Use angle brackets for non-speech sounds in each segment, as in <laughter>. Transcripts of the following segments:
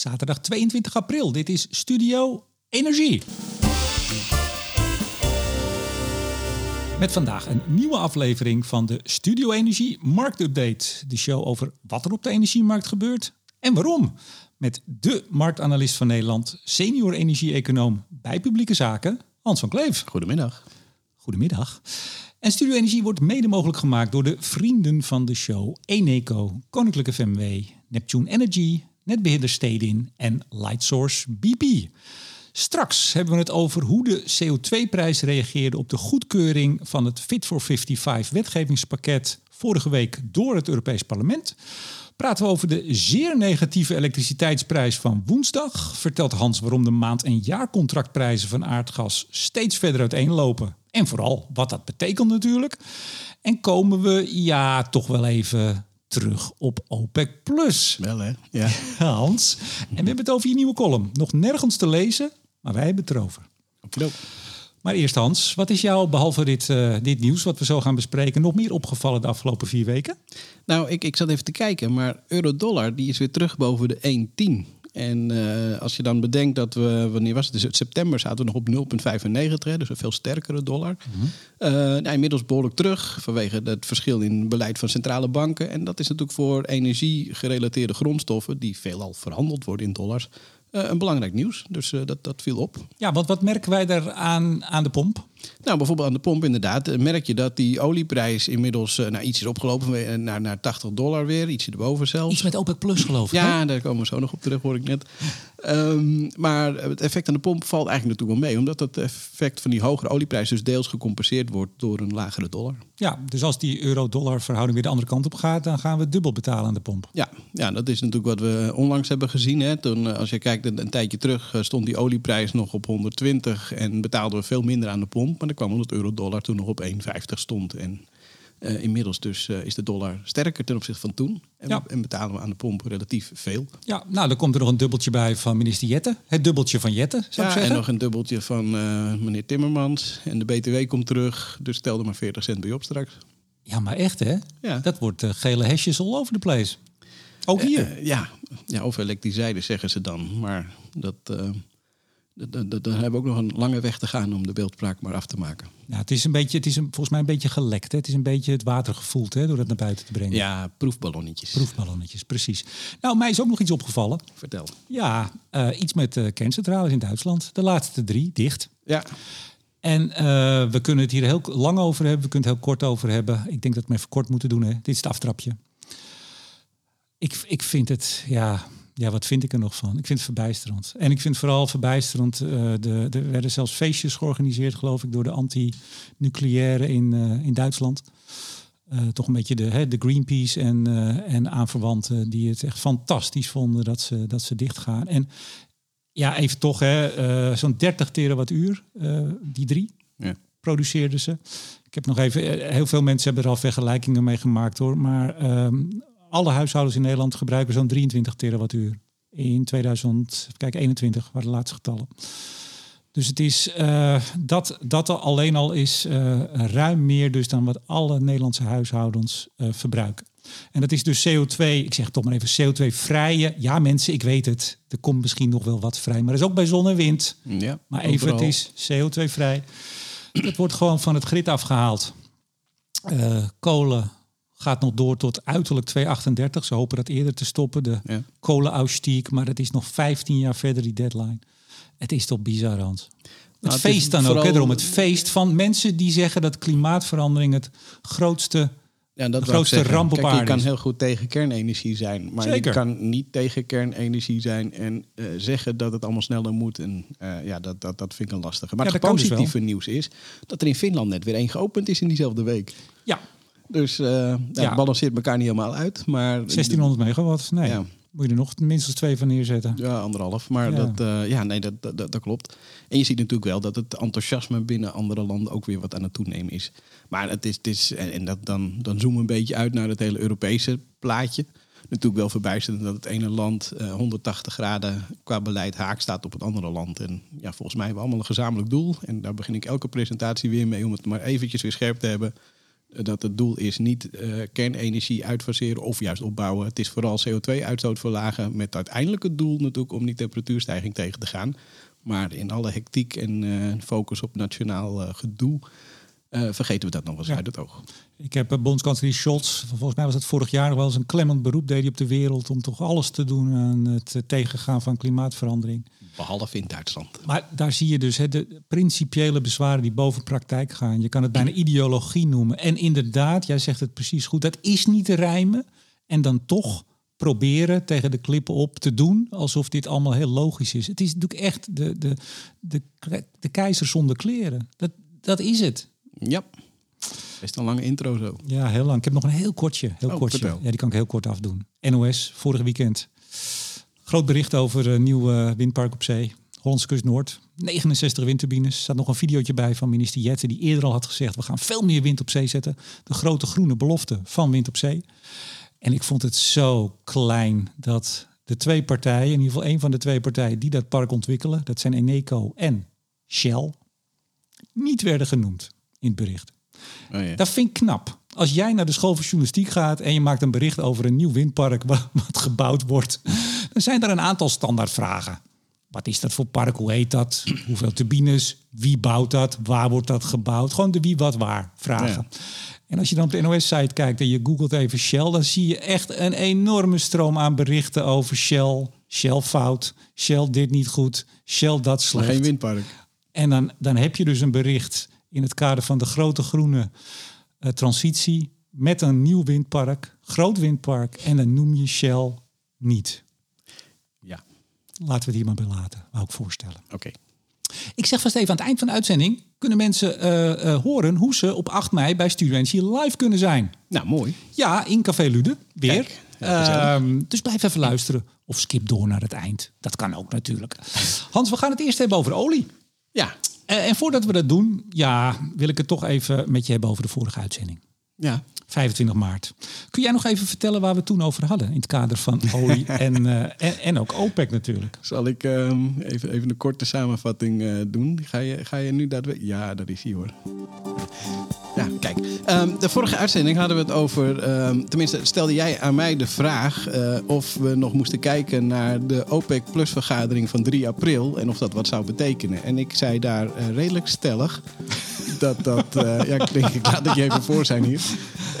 Zaterdag 22 april. Dit is Studio Energie. Met vandaag een nieuwe aflevering van de Studio Energie Marktupdate. De show over wat er op de energiemarkt gebeurt en waarom. Met de marktanalist van Nederland, senior energie-econoom bij publieke zaken, Hans van Kleef. Goedemiddag. Goedemiddag. En Studio Energie wordt mede mogelijk gemaakt door de vrienden van de show Eneco, Koninklijke FMW, Neptune Energy, Netbeheerder Stedin en Lightsource BP. Straks hebben we het over hoe de CO2-prijs reageerde op de goedkeuring van het Fit for 55 wetgevingspakket vorige week door het Europees Parlement. Praten we over de zeer negatieve elektriciteitsprijs van woensdag. Vertelt Hans waarom de maand- en jaarcontractprijzen van aardgas steeds verder uiteenlopen. En vooral wat dat betekent natuurlijk. En komen we ja toch wel even terug op OPEC Plus. Wel hè? Ja. <laughs> Hans. En we hebben het over je nieuwe column. Nog nergens te lezen, maar wij hebben het erover. Maar eerst Hans, wat is jou, behalve dit, eh, dit nieuws wat we zo gaan bespreken, nog meer opgevallen de afgelopen vier weken? Nou, ik, ik zat even te kijken, maar euro-dollar die is weer terug boven de 1,10. En eh, als je dan bedenkt dat we, wanneer was het? Dus in september zaten we nog op 0,95, hè, dus een veel sterkere dollar. Eh, nou, inmiddels behoorlijk terug vanwege het verschil in beleid van centrale banken. En dat is natuurlijk voor energie-gerelateerde grondstoffen, die veelal verhandeld worden in dollars, eh, een belangrijk nieuws. Dus dat, dat viel op. Ja, want wat merken wij daar aan, aan de pomp? Nou, bijvoorbeeld aan de pomp inderdaad. eh, Merk je dat die olieprijs inmiddels eh, nou, iets is opgelopen eh, naar, naar 80 dollar weer. Ietsje erboven zelfs. Iets met OPEC Plus geloof ik. hè? Ja, daar komen we zo nog op terug, hoor ik net. Ehm, maar het effect aan de pomp valt eigenlijk natuurlijk wel mee. Omdat het effect van die hogere olieprijs dus deels gecompenseerd wordt door een lagere dollar. Ja, dus als die euro-dollar verhouding weer de andere kant op gaat, dan gaan we dubbel betalen aan de pomp. Ja, ja, dat is natuurlijk wat we onlangs hebben gezien. Hè. Toen, als je kijkt, een, een tijdje terug stond die olieprijs nog op 120 en betaalden we veel minder aan de pomp. Maar dan kwam omdat euro-dollar toen nog op 1,50 stond. En eh, inmiddels dus eh, is de dollar sterker ten opzichte van toen. En, Ja. en betalen we aan de pomp relatief veel. Ja, nou dan komt er nog een dubbeltje bij van minister Jette. Het dubbeltje van Jette, zou ik Ja, en zeggen. nog een dubbeltje van eh, meneer Timmermans. En de BTW komt terug, dus stel er maar 40 cent bij op straks. Ja, maar echt hè? Ja. Dat wordt gele hesjes all over the place. Ook hier. Ja. ja, of elektrische zeggen ze dan. Maar dat, dan hebben we ook nog een lange weg te gaan om de beeldspraak maar af te maken. Nou, het is, een beetje, het is een, volgens mij een beetje gelekt. Hè? Het is een beetje het water gevoeld hè, door dat naar buiten te brengen. Ja, proefballonnetjes. Proefballonnetjes, precies. Nou, mij is ook nog iets opgevallen. Vertel. Ja, eh, iets met eh kerncentrales in Duitsland. De laatste drie dicht. Ja, En eh, we kunnen het hier heel lang over hebben. We kunnen het heel kort over hebben. Ik denk dat we het even kort moeten doen. Hè. Dit is het aftrapje. Ik, ik vind het, ja, ja, wat vind ik er nog van? Ik vind het verbijsterend. En ik vind vooral verbijsterend, eh, de, er werden zelfs feestjes georganiseerd, geloof ik, door de anti-nucleaire in, eh, in Duitsland. Eh, toch een beetje de, hè, de Greenpeace en, en aanverwanten die het echt fantastisch vonden dat ze, dat ze dicht gaan. En ja, even toch, hè, zo'n 30 terawattuur, die drie ja. produceerden ze. Ik heb nog even, heel veel mensen hebben er al vergelijkingen mee gemaakt hoor. Maar ehm, alle huishoudens in Nederland gebruiken zo'n 23 terawattuur. In 2021 waren de laatste getallen. Dus het is uh, dat, dat alleen al is uh, ruim meer dus dan wat alle Nederlandse huishoudens uh, verbruiken. En dat is dus CO2, ik zeg toch maar even CO2-vrije. Ja mensen, ik weet het, er komt misschien nog wel wat vrij. Maar dat is ook bij zon en wind. Ja, maar even, overal. het is CO2-vrij. Dat wordt gewoon van het grid afgehaald. Kolen gaat nog door tot uiterlijk 2038. Ze hopen dat eerder te stoppen, de ja. Maar het is nog 15 jaar verder, die deadline. Het is toch bizar, Hans? Het nou, feest dan ook, hè, erom. Het feest van mensen die zeggen dat klimaatverandering het grootste, ja, dat grootste ramp op Kijk, aarde Je kan is. heel goed tegen kernenergie zijn, maar Zeker. je kan niet tegen kernenergie zijn en uh, zeggen dat het allemaal sneller moet. En uh, ja, dat, dat, dat vind ik een lastige. Maar Ja, het dus positieve nieuws is dat er in Finland net weer één geopend is in diezelfde week. Ja, Dus uh, ja, het balanceert elkaar niet helemaal uit. Maar 1600 megawatt. Nee, moet je er nog minstens twee van neerzetten. Ja, anderhalf. Maar Ja. dat, eh, ja, nee, dat, dat, dat, dat klopt. En je ziet natuurlijk wel dat het enthousiasme binnen andere landen ook weer wat aan het toenemen is. Maar het is, het is en dat, dan, dan zoomen we een beetje uit naar het hele Europese plaatje. Natuurlijk wel verbijsterend dat het ene land eh, 180 graden qua beleid haak staat op het andere land. En ja, volgens mij hebben we allemaal een gezamenlijk doel. En daar begin ik elke presentatie weer mee om het maar eventjes weer scherp te hebben. Dat het doel is niet eh, kernenergie uitfaseren of juist opbouwen. Het is vooral CO2-uitstoot verlagen met uiteindelijk het doel natuurlijk om die temperatuurstijging tegen te gaan. Maar in alle hectiek en eh, focus op nationaal eh, gedoe eh, vergeten we dat nog eens Ja. uit het oog. Ik heb bondskanselier Scholz, volgens mij was het vorig jaar nog wel eens een klemmend beroep deed hij op de wereld om toch alles te doen aan het eh, tegengaan van klimaatverandering. Behalve in Duitsland. Maar daar zie je dus hè, de principiële bezwaren die boven praktijk gaan. Je kan het bijna ideologie noemen. En inderdaad, jij zegt het precies goed, dat is niet te rijmen. En dan toch proberen tegen de klippen op te doen alsof dit allemaal heel logisch is. Het is natuurlijk echt de, de, de, de keizer zonder kleren. Dat, dat is het. Ja, best een lange intro zo. Ja, heel lang. Ik heb nog een heel kortje. Heel Oh, kortje. vertel. Ja, die kan ik heel kort afdoen. NOS, vorig weekend. Groot bericht over een nieuw eh, windpark op zee. Hollandse kust Noord. 69 windturbines. Er staat nog een videootje bij van minister Jette... die eerder al had gezegd... we gaan veel meer wind op zee zetten. De grote groene belofte van wind op zee. En ik vond het zo klein dat de twee partijen... in ieder geval één van de twee partijen die dat park ontwikkelen... dat zijn Eneco en Shell... niet werden genoemd in het bericht. Oh, ja. Dat vind ik knap. Als jij naar de school van journalistiek gaat en je maakt een bericht over een nieuw windpark wa- <laughs> wat gebouwd wordt, dan zijn er een aantal standaardvragen. Wat is dat voor park? Hoe heet dat? <clears throat> Hoeveel turbines? Wie bouwt dat? Waar wordt dat gebouwd? Gewoon de wie, wat, waar vragen. En als je dan op de NOS-site kijkt en je googelt even Shell, dan zie je echt een enorme stroom aan berichten over Shell. Shell fout, Shell dit niet goed, Shell dat Maar slecht. geen windpark. En dan, dan heb je dus een bericht in het kader van de grote groene eh, transitie met een nieuw windpark, groot windpark, en dan noem je Shell niet. Ja, Laten we het hier maar bij laten, wou ik voorstellen. oké. Ik zeg vast even aan het eind van de uitzending kunnen mensen eh, eh, horen hoe ze op 8 mei bij Studio Energy live kunnen zijn. Nou, mooi. Ja, in Café Lude, weer. Kijk. Ehm, dus blijf even luisteren of skip door naar het eind. Dat kan ook natuurlijk. Hans, we gaan het eerst hebben over olie. Ja, en voordat we dat doen, ja, wil ik het toch even met je hebben over de vorige uitzending. Ja. 25 maart. Kun jij nog even vertellen waar we het toen over hadden? In het kader van <laughs> olie en, eh, en, en ook OPEC natuurlijk. Zal ik ehm, even, even een korte samenvatting eh, doen? Ga je, ga je nu daadwerkelijk... Ja, dat is hij hoor. Ja, kijk. Ehm, de vorige uitzending hadden we het over... ehm, tenminste, stelde jij aan mij de vraag... eh, of we nog moesten kijken naar de OPEC Plus vergadering van 3 april... en of dat wat zou betekenen. En ik zei daar redelijk stellig... dat dat... eh, ja, ik denk, ik laat je even voor zijn hier.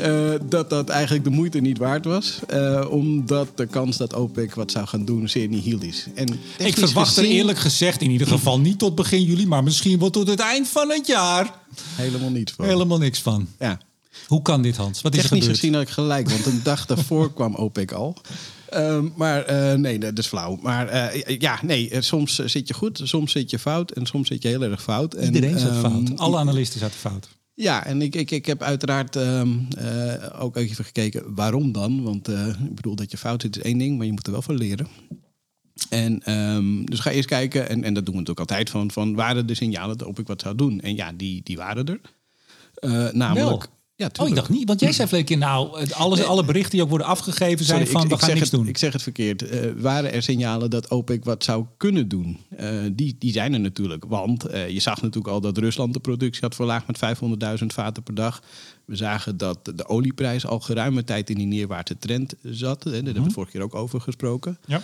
eh, dat dat eigenlijk de moeite niet waard was. eh, omdat de kans dat OPEC wat zou gaan doen zeer nihil is. En Ik verwacht er eerlijk gezegd in ieder geval niet tot begin juli, maar misschien wel tot het eind van het jaar. helemaal niet van. Helemaal niks van. Ja. Hoe kan dit, Hans? Wat is er Technisch gebeurd? gezien had ik gelijk, want een dag daarvoor kwam OPEC al. Ehm, maar eh, nee, dat is flauw. Maar eh, ja, nee, eh, soms zit je goed, soms zit je fout en soms zit je heel erg fout. En, Iedereen zat ehm, fout. Alle analisten zaten fout. Ja, en ik, ik, ik heb uiteraard ehm, eh, ook even gekeken waarom dan. Want ik bedoel, dat je fout zit is één ding, maar je moet er wel van leren. En dus ga eerst kijken, en, en dat doen we natuurlijk altijd, van, van waren de signalen dat OPEC wat zou doen? En ja, die, die waren er. Eh, namelijk... Ja, Oh, ik dacht niet. Want jij zei verleden nou, het- alles, alle berichten die ook worden afgegeven zijn Sorry, van, ik, we ik gaan niks het, doen. Ik zeg het verkeerd. Eh, waren er signalen dat OPEC wat zou kunnen doen? Eh, die, die zijn er natuurlijk. Want eh, je zag natuurlijk al dat Rusland de productie had verlaagd met 500.000 vaten per dag. We zagen dat de olieprijs al geruime tijd in die neerwaartse trend zat. Hè, Daar hebben we het vorige keer ook over gesproken. Ja.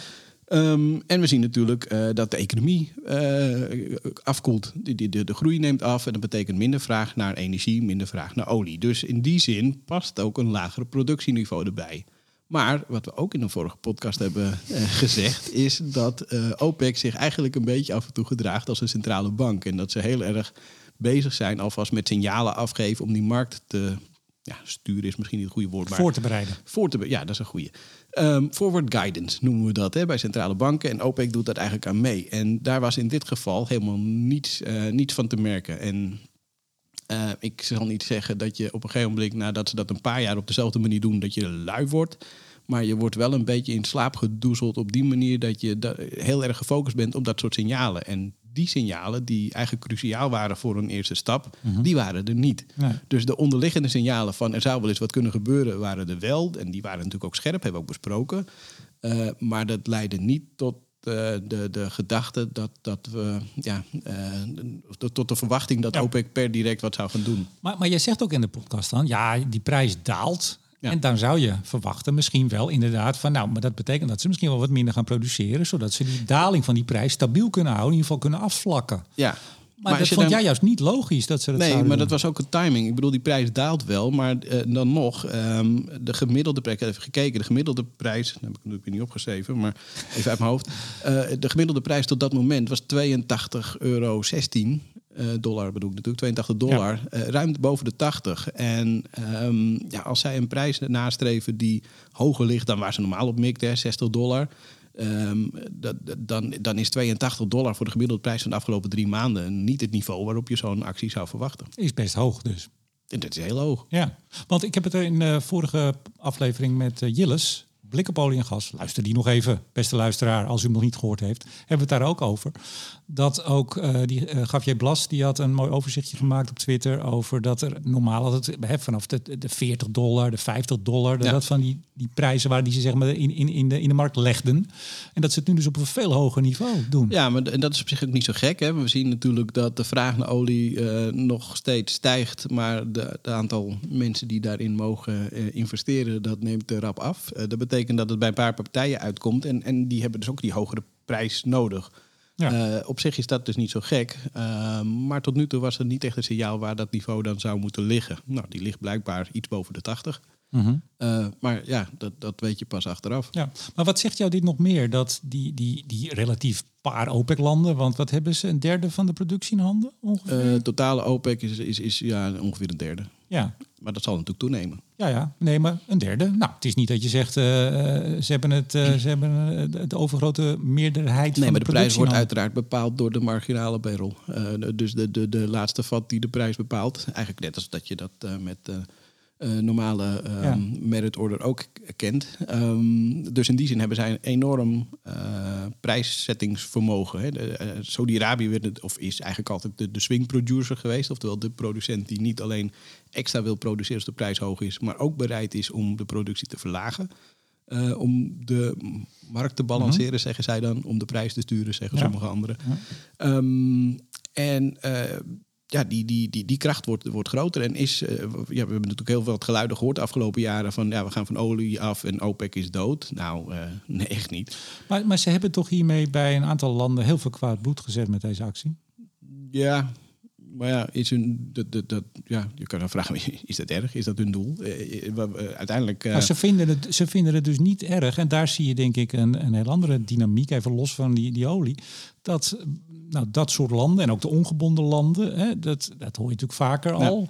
Ehm, en we zien natuurlijk eh, dat de economie eh, afkoelt. De, de groei neemt af en dat betekent minder vraag naar energie, minder vraag naar olie. Dus in die zin past ook een lagere productieniveau erbij. Maar wat we ook in een vorige podcast hebben eh, gezegd, is dat OPEC zich eigenlijk een beetje af en toe gedraagt als een centrale bank. En dat ze heel erg bezig zijn alvast met signalen afgeven om die markt te ja, sturen, is misschien niet het goede woord. Maar Voor te bereiden. voor te ja, dat is een goede. Ehm, forward guidance noemen we dat hè, bij centrale banken. En OPEC doet dat eigenlijk aan mee. En daar was in dit geval helemaal niets, eh, niets van te merken. En eh, ik zal niet zeggen dat je op een gegeven moment, nadat ze dat een paar jaar op dezelfde manier doen, dat je lui wordt. Maar je wordt wel een beetje in slaap gedoezeld op die manier dat je heel erg gefocust bent op dat soort signalen. En die signalen, die eigenlijk cruciaal waren voor een eerste stap, die waren er niet. Nee. Dus de onderliggende signalen van er zou wel eens wat kunnen gebeuren, waren er wel. En die waren natuurlijk ook scherp, hebben we ook besproken. Eh, maar dat leidde niet tot de, de, de gedachte dat, dat we, ja, uh, tot, tot de verwachting dat Ja. OPEC per direct wat zou gaan doen. Maar, maar jij zegt ook in de podcast dan, ja, die prijs daalt. Ja. En dan zou je verwachten misschien wel inderdaad van, nou, maar dat betekent dat ze misschien wel wat minder gaan produceren, zodat ze die daling van die prijs stabiel kunnen houden, in ieder geval kunnen afvlakken. Ja. Maar, dat vond dan- jij juist niet logisch dat ze dat Nee, maar doen. dat was ook een timing. Ik bedoel, die prijs daalt wel, maar eh, dan nog, ehm, de gemiddelde prijs, ik heb even gekeken, de gemiddelde prijs, dat heb ik natuurlijk niet opgeschreven, maar even uit mijn hoofd. Eh, de gemiddelde prijs tot dat moment was 82,16 euro. Eh, dollar bedoel ik natuurlijk, 82 dollar, eh, ruim boven de 80. En ehm, ja, als zij een prijs nastreven die hoger ligt dan waar ze normaal op mikt, hè, 60 dollar, ehm, dat, dan, dan is 82 dollar voor de gemiddelde prijs van de afgelopen drie maanden niet het niveau waarop je zo'n actie zou verwachten. Is best hoog dus. En dat is heel hoog. Ja, want ik heb het in de vorige aflevering met eh, Jilles, Blik op olie en gas. Luister die nog even, beste luisteraar, als u hem nog niet gehoord heeft. Hebben we het daar ook over. Dat ook, eh die Gavier Blas, die had een mooi overzichtje gemaakt op Twitter over dat er normaal altijd hè, vanaf de, de 40 dollar, de 50 dollar, dat Ja. dat van die, die prijzen waren die ze zeg maar in, in, in, de, in de markt legden. En dat ze het nu dus op een veel hoger niveau doen. Ja, maar en dat is op zich ook niet zo gek. Hè? We zien natuurlijk dat de vraag naar olie eh, nog steeds stijgt. Maar het aantal mensen die daarin mogen investeren, dat neemt eh, rap af. Dat betekent dat het bij een paar partijen uitkomt. En, en die hebben dus ook die hogere prijs nodig. Ja. Eh, op zich is dat dus niet zo gek. Eh, maar tot nu toe was er niet echt een signaal waar dat niveau dan zou moeten liggen. Nou, die ligt blijkbaar iets boven de 80. Mhm. Eh, maar ja, dat, dat weet je pas achteraf. Ja, maar wat zegt jou dit nog meer? Dat die, die, die relatief paar OPEC-landen, want wat hebben ze? Een derde van de productie in handen ongeveer? Eh, totale OPEC is, is, is ja, ongeveer een derde. ja. Maar dat zal natuurlijk toenemen. Ja, ja, nee, maar een derde. Nou, het is niet dat je zegt, eh, ze hebben het, eh, ze hebben de overgrote meerderheid Nee, van maar de de prijs wordt uiteraard bepaald door de marginale barrel. Eh, dus de, de, de laatste vat die de prijs bepaalt. Eigenlijk net als dat je dat eh, met eh, normale eh, Ja. merit order ook kent. Ehm, dus in die zin hebben zij een enorm eh, prijszettingsvermogen. hè. De, eh, Saudi-Arabië werd het- of is eigenlijk altijd de, de swing producer geweest. Oftewel de producent die niet alleen extra wil produceren als de prijs hoog is, maar ook bereid is om de productie te verlagen. Om de markt te balanceren, zeggen zij dan. Om de prijs te sturen, zeggen Ja. sommige anderen. Ehm, en ja, die, die, die, die kracht wordt, wordt groter. En is, eh, ja, we hebben natuurlijk heel veel geluiden gehoord de afgelopen jaren van ja, we gaan van olie af en OPEC is dood. Nou, eh, <laughs> nee, echt niet. Maar, maar ze hebben toch hiermee bij een aantal landen heel veel kwaad bloed gezet met deze actie? Ja, maar ja, is hun, dat, dat, dat, ja, je kan dan vragen, <laughs> is dat erg? Is dat hun doel? Eh, uiteindelijk... Maar ze vinden, het, ze vinden het dus niet erg. En daar zie je denk ik een, een heel andere dynamiek, even los van die, die olie. Dat, nou, dat soort landen en ook de ongebonden landen, hè, dat, dat hoor je natuurlijk vaker Ja.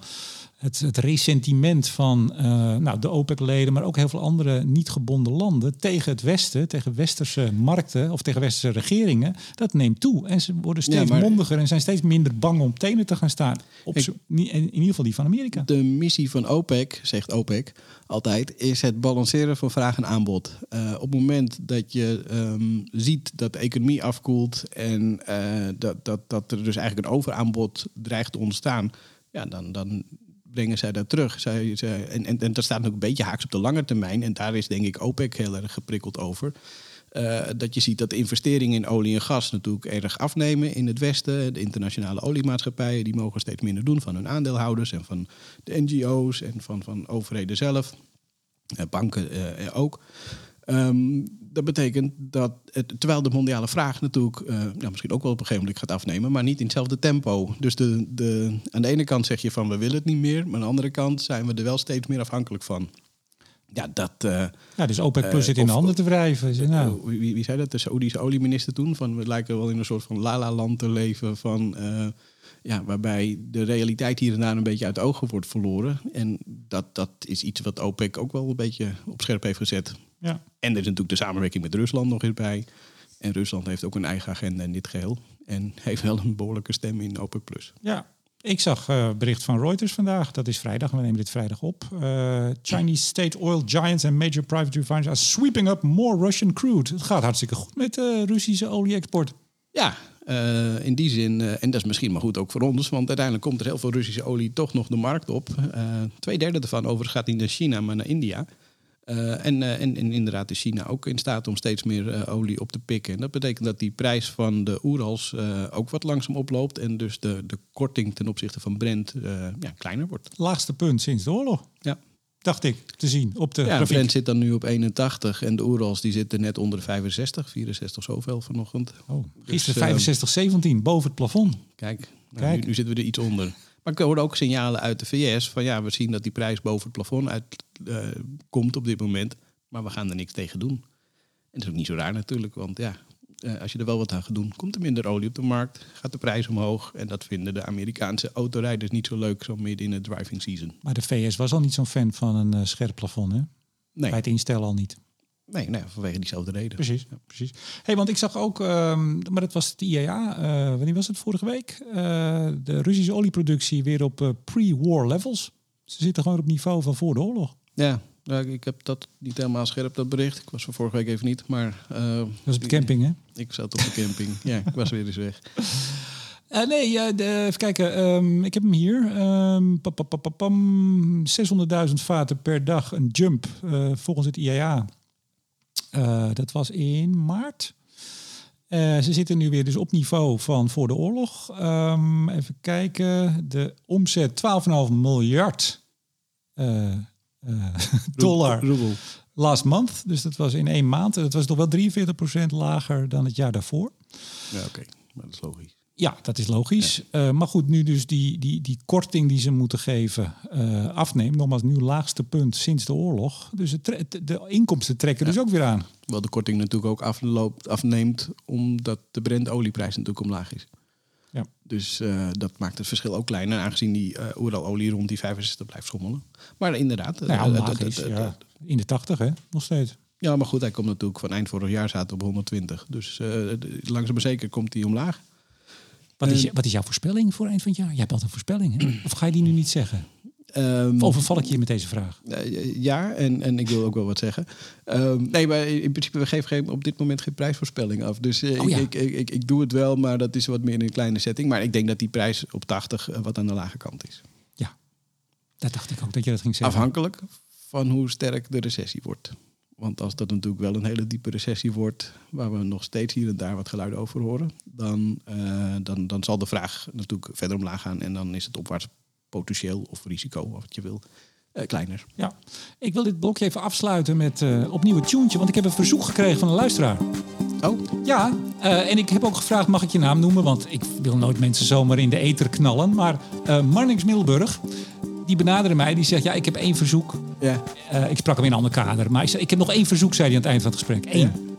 Het, het resentiment van eh, nou, de OPEC-leden, maar ook heel veel andere niet gebonden landen tegen het Westen, tegen westerse markten of tegen westerse regeringen, dat neemt toe. En ze worden steeds Ja, maar- mondiger en zijn steeds minder bang om tenen te gaan staan. Op zo- in, in ieder geval die van Amerika. De missie van OPEC, zegt OPEC altijd, is het balanceren van vraag en aanbod. Eh, op het moment dat je ehm, ziet dat de economie afkoelt en eh, dat, dat, dat er dus eigenlijk een overaanbod dreigt te ontstaan, ja, dan, dan brengen zij dat terug. Zij, en, en, en dat staat ook een beetje haaks op de lange termijn. En daar is denk ik OPEC heel erg geprikkeld over. Eh, dat je ziet dat de investeringen in olie en gas natuurlijk erg afnemen in het Westen. De internationale oliemaatschappijen die mogen steeds minder doen van hun aandeelhouders en van de NGO's en van, van overheden zelf. Eh, banken eh, ook. Ehm, dat betekent dat, het, terwijl de mondiale vraag natuurlijk eh, nou, misschien ook wel op een gegeven moment gaat afnemen, maar niet in hetzelfde tempo. Dus de, de, aan de ene kant zeg je van we willen het niet meer, maar aan de andere kant zijn we er wel steeds meer afhankelijk van. Ja, dat. eh, Ja, dus OPEC Plus Eh, zit in de handen te wrijven. Ze- Nou, wie, zei dat? De Saoedische olieminister toen. Van, we lijken wel in een soort van la-la-land te leven. Van, ja, waarbij de realiteit hier en daar een beetje uit ogen wordt verloren. En dat, dat is iets wat OPEC ook wel een beetje op scherp heeft gezet. Ja. En er is natuurlijk de samenwerking met Rusland nog eens bij. En Rusland heeft ook een eigen agenda in dit geheel. En <laughs> heeft wel een behoorlijke stem in OPEC+. Plus. Ja, ik zag eh, bericht van Reuters vandaag. Dat is vrijdag, we nemen dit vrijdag op. Eh, Chinese state oil giants and major private refiners are sweeping up more Russian crude. Het gaat hartstikke goed met de Russische olie-export. Ja, eh, in die zin, en dat is misschien maar goed ook voor ons, want uiteindelijk komt er heel veel Russische olie toch nog de markt op. Eh twee derde ervan overigens gaat niet naar China, maar naar India. Eh, en, eh, en, en inderdaad is China ook in staat om steeds meer eh, olie op te pikken. En dat betekent dat die prijs van de Oerals ook wat langzaam oploopt. En dus de, de korting ten opzichte van Brent ja, kleiner wordt. Laagste punt sinds de oorlog, Ja. dacht ik, te zien op de Ja, grafiek. Brent zit dan nu op 81 en de Oerals die zitten net onder de 65, 64 zoveel vanochtend. Oh, Dus, gisteren eh, 65, 17, boven het plafond. Kijk, nou, Kijk. Nu, nu zitten we er iets onder. Maar ik hoorde ook signalen uit de VS van ja, we zien dat die prijs boven het plafond uit, eh, komt op dit moment. Maar we gaan er niks tegen doen. En dat is ook niet zo raar natuurlijk, want ja, eh, als je er wel wat aan gaat doen, komt er minder olie op de markt, gaat de prijs omhoog. En dat vinden de Amerikaanse autorijders niet zo leuk, zo midden in het driving season. Maar de VS was al niet zo'n fan van een eh, scherp plafond, hè? Nee, Bij het instellen al niet. Nee, nee vanwege diezelfde reden. Precies, precies. Hey, want ik zag ook, ehm, maar dat was het IEA, eh, wanneer was het vorige week? Eh, de Russische olieproductie weer op eh, pre-war levels. Ze zitten gewoon op niveau van voor de oorlog. Ja, ik heb dat niet helemaal scherp, dat bericht. Ik was van vorige week even niet, maar... Dat is op de camping, hè? Ik zat op de camping. ja, ik was weer eens weg. <laughs> Nee, de- even kijken. ehm, ik heb hem hier. Ehm, pa- pam. 600.000 vaten per dag. Een jump volgens het IAA. Eh, dat was in maart. Eh, ze zitten nu weer dus op niveau van voor de oorlog. Ehm, even kijken. De omzet 12,5 miljard eh, <laughs> dollar Roebel. last month. Dus dat was in één maand. Dat was toch wel 43% lager dan het jaar daarvoor. Ja, oké. Maar dat is logisch. Ja, dat is logisch. Eh, maar goed, nu dus die, die, die korting die ze moeten geven eh, afneemt. Nogmaals, nu laagste punt sinds de oorlog. Dus het de- inkomsten trekken dus ook weer aan. Wel de korting natuurlijk ook afloopt, afneemt omdat de Brent-olieprijs natuurlijk omlaag is. Ja. Dus eh, dat maakt het verschil ook kleiner, aangezien die eh olie rond die 65 blijft schommelen. Maar inderdaad. Nou ja, is, in de 80 hè, nog steeds. ja, maar goed, hij komt natuurlijk van eind vorig jaar zaten op 120. Dus langzaam maar zeker komt hij omlaag. Wat is, Eh, je- wat is jouw voorspelling voor eind van het jaar? Jij hebt altijd een voorspelling, hè? Of ga je die nu niet zeggen? Ehm, Of overval ik je met deze vraag? Eh, ja, en, en ik wil ook wel wat zeggen. Ehm, nee, maar in principe, we geven geen, op dit moment geen prijsvoorspelling af. Dus eh, Oh ja. ik, ik, ik, ik doe het wel, maar dat is wat meer in een kleine setting. Maar ik denk dat die prijs op 80 eh, wat aan de lage kant is. Ja, dat dacht ik ook dat je dat ging zeggen. Afhankelijk van hoe sterk de recessie wordt. Want als dat natuurlijk wel een hele diepe recessie wordt, waar we nog steeds hier en daar wat geluiden over horen, dan, eh, dan, dan zal de vraag natuurlijk verder omlaag gaan. En dan is het opwaarts potentieel of risico, of wat je wil, eh, kleiner. Ja, ik wil dit blokje even afsluiten met eh, opnieuw een tuentje. Want ik heb een verzoek gekregen van een luisteraar. Oh, Ja, en ik heb ook gevraagd, mag ik je naam noemen? Want ik wil nooit mensen zomaar in de eter knallen. Maar Marnix Milburg, die benaderde mij. Die zegt, ja, ik heb één verzoek. ja. Eh, ik sprak hem in een ander kader. Maar ik, zei, ik heb nog één verzoek, zei hij aan het eind van het gesprek. Eén.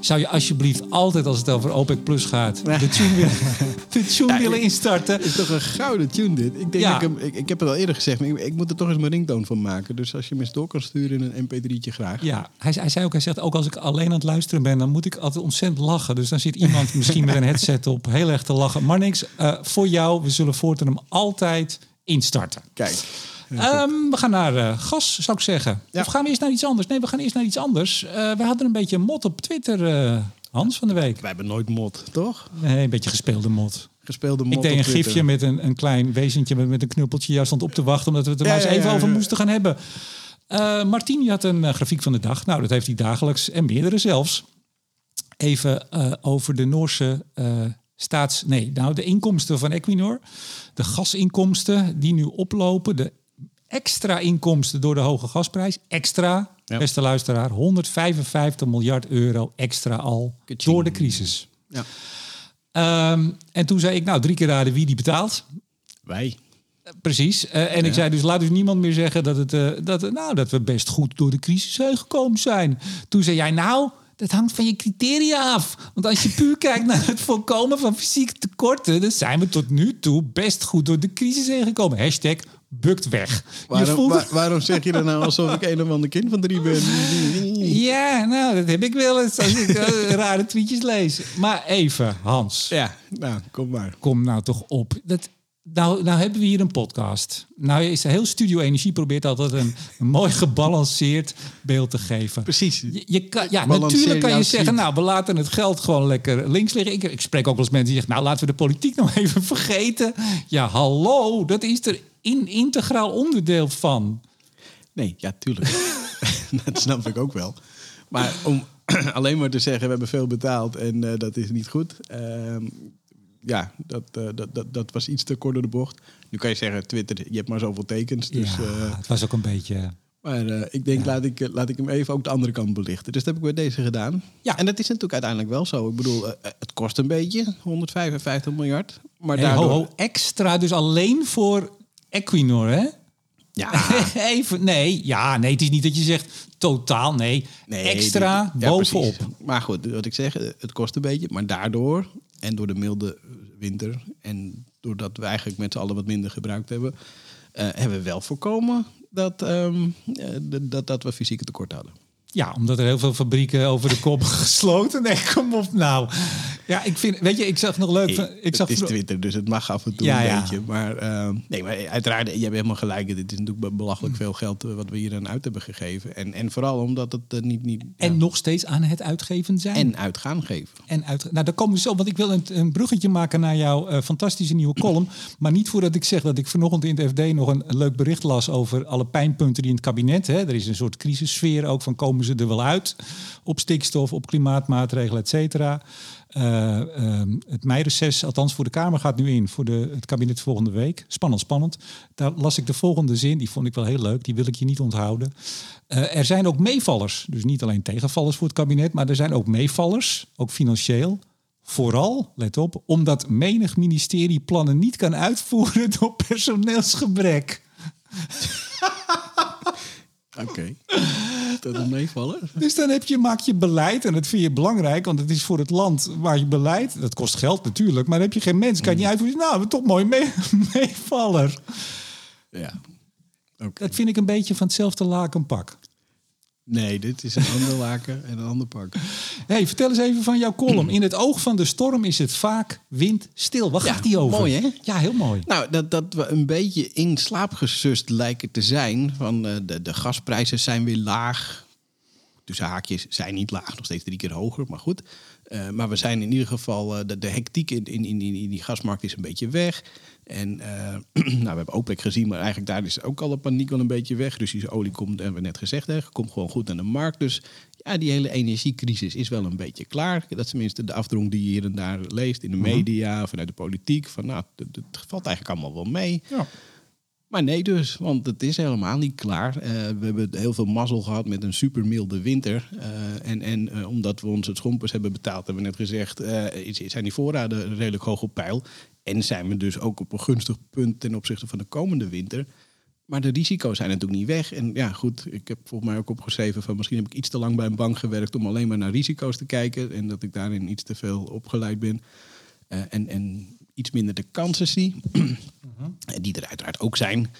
Zou je alsjeblieft altijd, als het over OPEC Plus gaat, de tune willen, <laughs> de tune willen instarten? Het is toch een gouden tune dit. Ik, denk dat ik, hem, ik, ik heb het al eerder gezegd, maar ik, ik moet er toch eens mijn ringtoon van maken. Dus als je hem eens door kan sturen in een mp3'tje graag. Ja, hij, hij zei ook, hij zegt ook als ik alleen aan het luisteren ben, dan moet ik altijd ontzettend lachen. Dus dan zit iemand misschien met een headset op heel erg te lachen. Maar niks, eh, voor jou, we zullen voortaan hem altijd instarten. Kijk. Ehm, we gaan naar eh, gas, zou ik zeggen. Ja. Of gaan we eerst naar iets anders? Nee, we gaan eerst naar iets anders. Eh, we hadden een beetje mot op Twitter, eh, Hans, van de week. Wij hebben nooit mod, toch? Nee, een beetje gespeelde mot. Gespeelde mod Ik deed op een Twitter. gifje met een, een klein wezentje met, met een knuppeltje. Juist stond op te wachten, omdat we het er Ja, maar eens ja, even ja, over moesten gaan hebben. Eh Martien had een grafiek van de dag. Nou, dat heeft hij dagelijks en meerdere zelfs. Even eh, over de Noorse eh, staats... Nee, nou de inkomsten van Equinor. De gasinkomsten die nu oplopen. De extra inkomsten door de hoge gasprijs. Extra, Ja. beste luisteraar. 155 miljard euro extra al Kaching. door de crisis. Ja. Ehm, en toen zei ik, nou, drie keer raden wie die betaalt. Wij. Precies. Eh, en ik zei dus, laat dus niemand meer zeggen dat, het, eh, dat, nou, dat we best goed door de crisis heen gekomen zijn. Toen zei jij, nou, dat hangt van je criteria af. Want als je puur <laughs> kijkt naar het voorkomen van fysieke tekorten... dan zijn we tot nu toe best goed door de crisis heen gekomen. Hashtag bukt weg. Je Waarom, voelt- waarom zeg je dat nou alsof ik een of ander kind van drie ben? <laughs> Ja, nou, dat heb ik wel eens als ik eh, <laughs> rare tweetjes lees. Maar even, Hans. Ja, nou, kom maar. kom nou toch op. Dat, nou, nou hebben we hier een podcast. Nou is heel Studio Energie probeert altijd een, <laughs> een mooi gebalanceerd beeld te geven. Precies. Je, je kan, ja, Balanceer natuurlijk kan je zeggen, nou, we laten het geld gewoon lekker links liggen. Ik, ik spreek ook wel eens mensen die zeggen, nou, laten we de politiek <laughs> nou even vergeten. Ja, hallo, dat is er in integraal onderdeel van. Nee, ja, tuurlijk. <laughs> dat snap ik ook wel. Maar om <clears throat> alleen maar te zeggen, we hebben veel betaald en uh, dat is niet goed. Uh, ja, dat, uh, dat, dat, dat was iets te kort door de bocht. Nu kan je zeggen, Twitter, je hebt maar zoveel tekens. Dus, ja, het was ook een beetje... Maar uh, ik denk, ja. laat, ik, laat ik hem even ook de andere kant belichten. Dus dat heb ik bij deze gedaan. Ja. En dat is natuurlijk uiteindelijk wel zo. Ik bedoel, uh, het kost een beetje, 155 miljard. Maar hey, daardoor... ho, ho, extra, dus alleen voor Equinor, hè? Ja. <laughs> even, nee, ja, nee, het is niet dat je zegt totaal, nee. nee extra die, ja, bovenop. Precies. Maar goed, wat ik zeg, het kost een beetje. Maar daardoor, en door de milde winter... en doordat we eigenlijk met z'n allen wat minder gebruikt hebben... Uh, hebben we wel voorkomen dat, um, dat, dat we fysieke tekort hadden. Ja, omdat er heel veel fabrieken over de kop <laughs> gesloten. Nee, kom op nou. Ja, ik vind, weet je, ik zag nog leuk. Ik, ik zag het is Twitter, dus het mag af en toe ja, een ja. beetje. Maar uh, nee, maar uiteraard, je hebt helemaal gelijk. Dit is natuurlijk belachelijk veel geld wat we hier aan uit hebben gegeven. En, en vooral omdat het uh, niet, niet. En ja. nog steeds aan het uitgeven zijn. En uitgaan geven. En uit. Nou, daar komen we zo, want ik wil een, een bruggetje maken naar jouw uh, fantastische nieuwe <clears throat> column. Maar niet voordat ik zeg dat ik vanochtend in het FD nog een, een leuk bericht las over alle pijnpunten die in het kabinet. Hè, er is een soort crisissfeer ook van komen ze er wel uit op stikstof, op klimaatmaatregelen, et cetera. Uh, het meireces, althans voor de Kamer, gaat nu in voor de, het kabinet volgende week. Spannend, spannend. Daar las ik de volgende zin, die vond ik wel heel leuk, die wil ik je niet onthouden. Uh, er zijn ook meevallers, dus niet alleen tegenvallers voor het kabinet, maar er zijn ook meevallers, ook financieel. Vooral, let op, omdat menig ministerie plannen niet kan uitvoeren door personeelsgebrek. <laughs> Oké. Okay. Dat meevallen. Dus dan heb je, maak je beleid en dat vind je belangrijk, want het is voor het land waar je beleid. Dat kost geld natuurlijk, maar dan heb je geen mensen, kan je niet uitvoeren. Nou, toch mooi mee, <laughs> meevaller. Ja. Okay. Dat vind ik een beetje van hetzelfde lakenpak. Nee, dit is een ander laken en een ander pak. Hey, vertel eens even van jouw column. In het oog van de storm is het vaak windstil. Wat ja, gaat die over? Mooi, hè? Ja, heel mooi. Nou, dat, dat we een beetje in slaap gesust lijken te zijn. Van, uh, de, de gasprijzen zijn weer laag. Tussen haakjes zijn niet laag, nog steeds drie keer hoger, maar goed. Uh, maar we zijn in ieder geval, uh, de, de hectiek in, in, in, in die gasmarkt is een beetje weg. En uh, <clears throat> nou, we hebben OPEC gezien, maar eigenlijk daar is ook al de paniek wel een beetje weg. Russische olie komt, hebben we net gezegd, hè, komt gewoon goed naar de markt. Dus ja, die hele energiecrisis is wel een beetje klaar. Dat is tenminste de afdronk die je hier en daar leest in de media, vanuit de politiek. Van nou, het, valt eigenlijk allemaal wel mee. Ja. Maar nee dus, want het is helemaal niet klaar. Uh, we hebben heel veel mazzel gehad met een super milde winter. Uh, en en uh, omdat we onze schompers hebben betaald, hebben we net gezegd, zijn die voorraden redelijk hoog op peil. En zijn we dus ook op een gunstig punt ten opzichte van de komende winter. Maar de risico's zijn natuurlijk niet weg. En ja, goed, ik heb volgens mij ook opgeschreven van misschien heb ik iets te lang bij een bank gewerkt om alleen maar naar risico's te kijken. En dat ik daarin iets te veel opgeleid ben. en, en iets minder de kansen zie. <clears throat> Die er uiteraard ook zijn.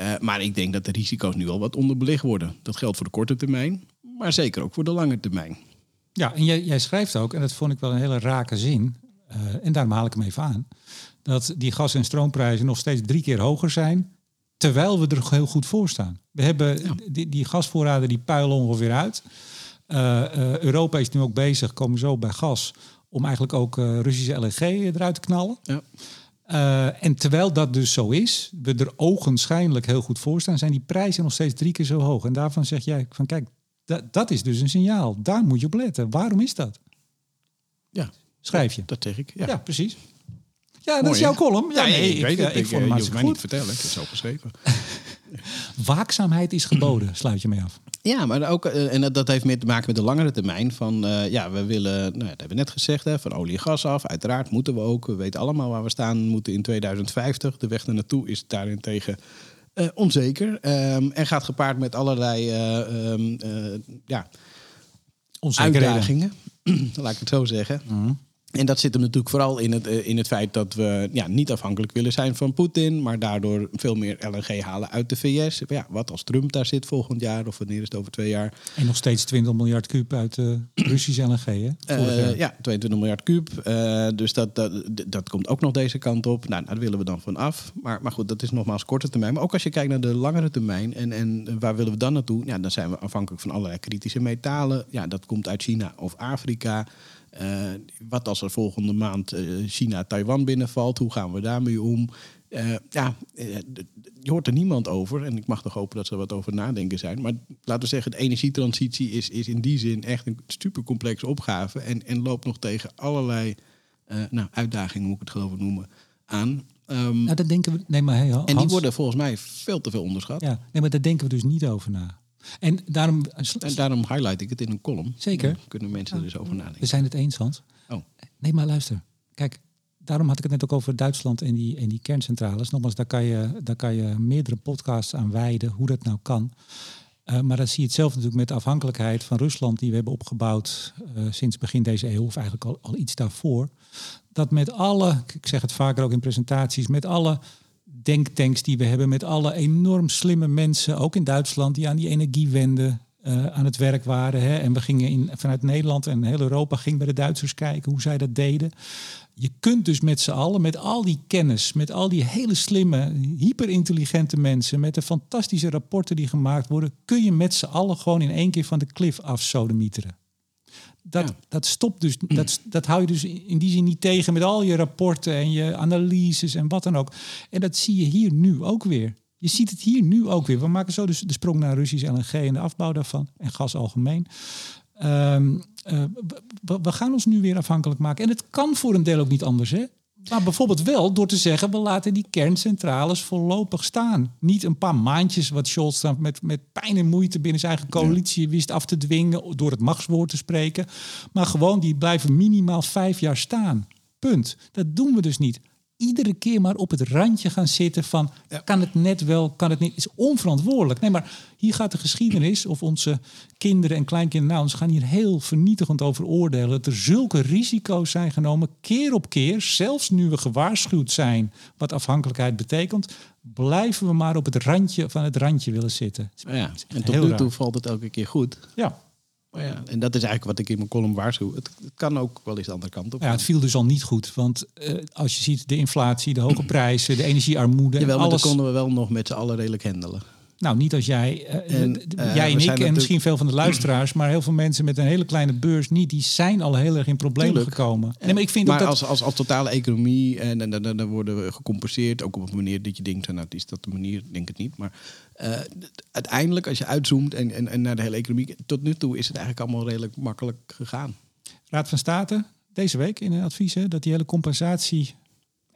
Uh, maar ik denk dat de risico's nu al wat onderbelicht worden. Dat geldt voor de korte termijn, maar zeker ook voor de lange termijn. Ja, en jij, jij schrijft ook, en dat vond ik wel een hele rake zin, uh, en daarom haal ik hem even aan, dat die gas- en stroomprijzen nog steeds drie keer hoger zijn, terwijl we er heel goed voor staan. We hebben ja. die, die gasvoorraden die puilen ongeveer uit. Uh, Europa is nu ook bezig, komen zo bij gas, om eigenlijk ook uh, Russische LNG eruit te knallen. Ja. Uh, en terwijl dat dus zo is, we er ogenschijnlijk heel goed voor staan, zijn die prijzen nog steeds drie keer zo hoog. En daarvan zeg jij van kijk, dat, dat is dus een signaal. Daar moet je op letten. Waarom is dat? Ja. Schrijf je. Dat zeg ik. Ja, ja precies. Ja, dat Mooi, is jouw column. Ja, Ja, nee, ik, weet uh, het. ik Ik, vond eh, je hoeft mij niet goed. te vertellen. Ik heb het zo geschreven. <laughs> Waakzaamheid is geboden, <clears throat> sluit je mee af. Ja, maar ook, uh, en dat, dat heeft meer te maken met de langere termijn. Van uh, ja, we willen, nou, dat hebben we net gezegd, hè, van olie en gas af. Uiteraard moeten we ook. We weten allemaal waar we staan. Moeten in 2050. De weg er naartoe is daarentegen uh, onzeker. Um, en gaat gepaard met allerlei um, ja, uitdagingen. <clears throat> Laat ik het zo zeggen. Mm. En dat zit hem natuurlijk vooral in het, in het feit dat we ja, niet afhankelijk willen zijn van Poetin, maar daardoor veel meer LNG halen uit de VS. Ja, wat als Trump daar zit volgend jaar, of wanneer is het over twee jaar? En nog steeds 20 miljard kuub uit <clears throat> uh, Russische LNG, hè? Uh, ja, 22 miljard kuub. Uh, dus dat, dat, dat komt ook nog deze kant op. Nou, daar willen we dan van af. Maar, maar goed, dat is nogmaals korte termijn. Maar ook als je kijkt naar de langere termijn en, en waar willen we dan naartoe? Ja, dan zijn we afhankelijk van allerlei kritische metalen. Ja, dat komt uit China of Afrika. Uh, wat als er volgende maand uh, China Taiwan binnenvalt? Hoe gaan we daarmee om? Eh, ja, eh, je hoort er niemand over. En ik mag toch hopen dat ze er wat over nadenken zijn. Maar laten we zeggen, de energietransitie is, is in die zin echt een supercomplexe opgave. En, en loopt nog tegen allerlei eh, nou, uitdagingen, moet ik het geloof ik noemen, aan. Ehm, Nou, daar denken we. Nee, maar hey, Hans, en die worden volgens mij veel te veel onderschat. Ja, nee, maar daar denken we dus niet over na. En daarom. En daarom highlight ik het in een column. Zeker. Dan kunnen mensen er dus over We nadenken. zijn het eens, Hans. Oh. Nee, maar luister. Kijk, daarom had ik het net ook over Duitsland en die, en die kerncentrales. Nogmaals, daar kan, je, daar kan je meerdere podcasts aan wijden, hoe dat nou kan. Eh, maar dan zie je het zelf natuurlijk met de afhankelijkheid van Rusland die we hebben opgebouwd eh, sinds begin deze eeuw, of eigenlijk al, al iets daarvoor. Dat met alle, ik zeg het vaker ook in presentaties, met alle denktanks die we hebben, met alle enorm slimme mensen, ook in Duitsland, die aan die energiewende eh, aan het werk waren. Hè. En we gingen in, vanuit Nederland en heel Europa ging bij de Duitsers kijken hoe zij dat deden. Je kunt dus met z'n allen, met al die kennis, met al die hele slimme, hyperintelligente mensen, met de fantastische rapporten die gemaakt worden, kun je met z'n allen gewoon in één keer van de klif afsodemieteren. Dat, Ja. dat stopt dus, dat, dat hou je dus in die zin niet tegen met al je rapporten en je analyses en wat dan ook. En dat zie je hier nu ook weer. Je ziet het hier nu ook weer. We maken zo dus de sprong naar Russisch LNG en de afbouw daarvan en gas algemeen. Ehm, eh, we, we gaan ons nu weer afhankelijk maken. En het kan voor een deel ook niet anders, hè? Maar bijvoorbeeld wel door te zeggen, we laten die kerncentrales voorlopig staan. Niet een paar maandjes wat Scholz dan met, met pijn en moeite binnen zijn eigen coalitie wist af te dwingen door het machtswoord te spreken. Maar gewoon, die blijven minimaal vijf jaar staan. Punt. Dat doen we dus niet. Iedere keer maar op het randje gaan zitten van kan het net wel, kan het niet. is onverantwoordelijk. Nee, maar hier gaat de geschiedenis of onze kinderen en kleinkinderen nou, ze gaan hier heel vernietigend over oordelen. Dat er zulke risico's zijn genomen, keer op keer, zelfs nu we gewaarschuwd zijn wat afhankelijkheid betekent, blijven we maar op het randje van het randje willen zitten. Ja, en tot nu raar. toe valt het elke keer goed. Ja. Maar ja, en dat is eigenlijk wat ik in mijn column waarschuw. Het, het kan ook wel eens de andere kant op. Ja, het viel dus al niet goed. Want eh, als je ziet de inflatie, de hoge prijzen, de energiearmoede. en Jawel, maar alles, dat konden we wel nog met z'n allen redelijk handelen. Nou, niet als jij, eh, En, eh, we jij en ik en misschien veel van de luisteraars, maar heel veel mensen met een hele kleine beurs niet, die zijn al heel erg in problemen Tuurlijk. gekomen. Nee, maar ik vind maar dat. als, als, als totale economie, en, en, dan dan worden we gecompenseerd. Ook op een manier dat je denkt, nou, is dat de manier? Denk het niet. Maar eh, uiteindelijk, als je uitzoomt en, en, en naar de hele economie, tot nu toe is het eigenlijk allemaal redelijk makkelijk gegaan. Raad van State deze week in een advies hè, dat die hele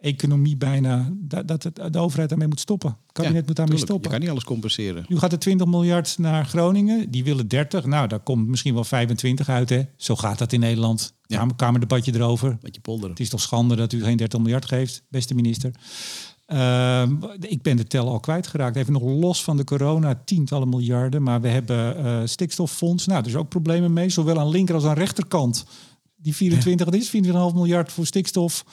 compensatie-economie bijna, dat, dat het, de overheid daarmee moet stoppen. Het kabinet Ja, moet daarmee tuurlijk, stoppen. Je kan niet alles compenseren. Nu gaat er 20 miljard naar Groningen. Die willen 30. Nou, daar komt misschien wel 25 uit. Hè? Zo gaat dat in Nederland. Ja. Kamer, kamerdebatje erover. Met je polderen. Het is toch schande dat u geen 30 miljard geeft, beste minister. Ehm, ik ben de tel al kwijtgeraakt. Even nog los van de corona, tientallen miljarden. Maar we hebben eh, stikstoffonds. Nou, is ook problemen mee, zowel aan linker als aan rechterkant. Die 24, dat is 24,5 miljard voor stikstof.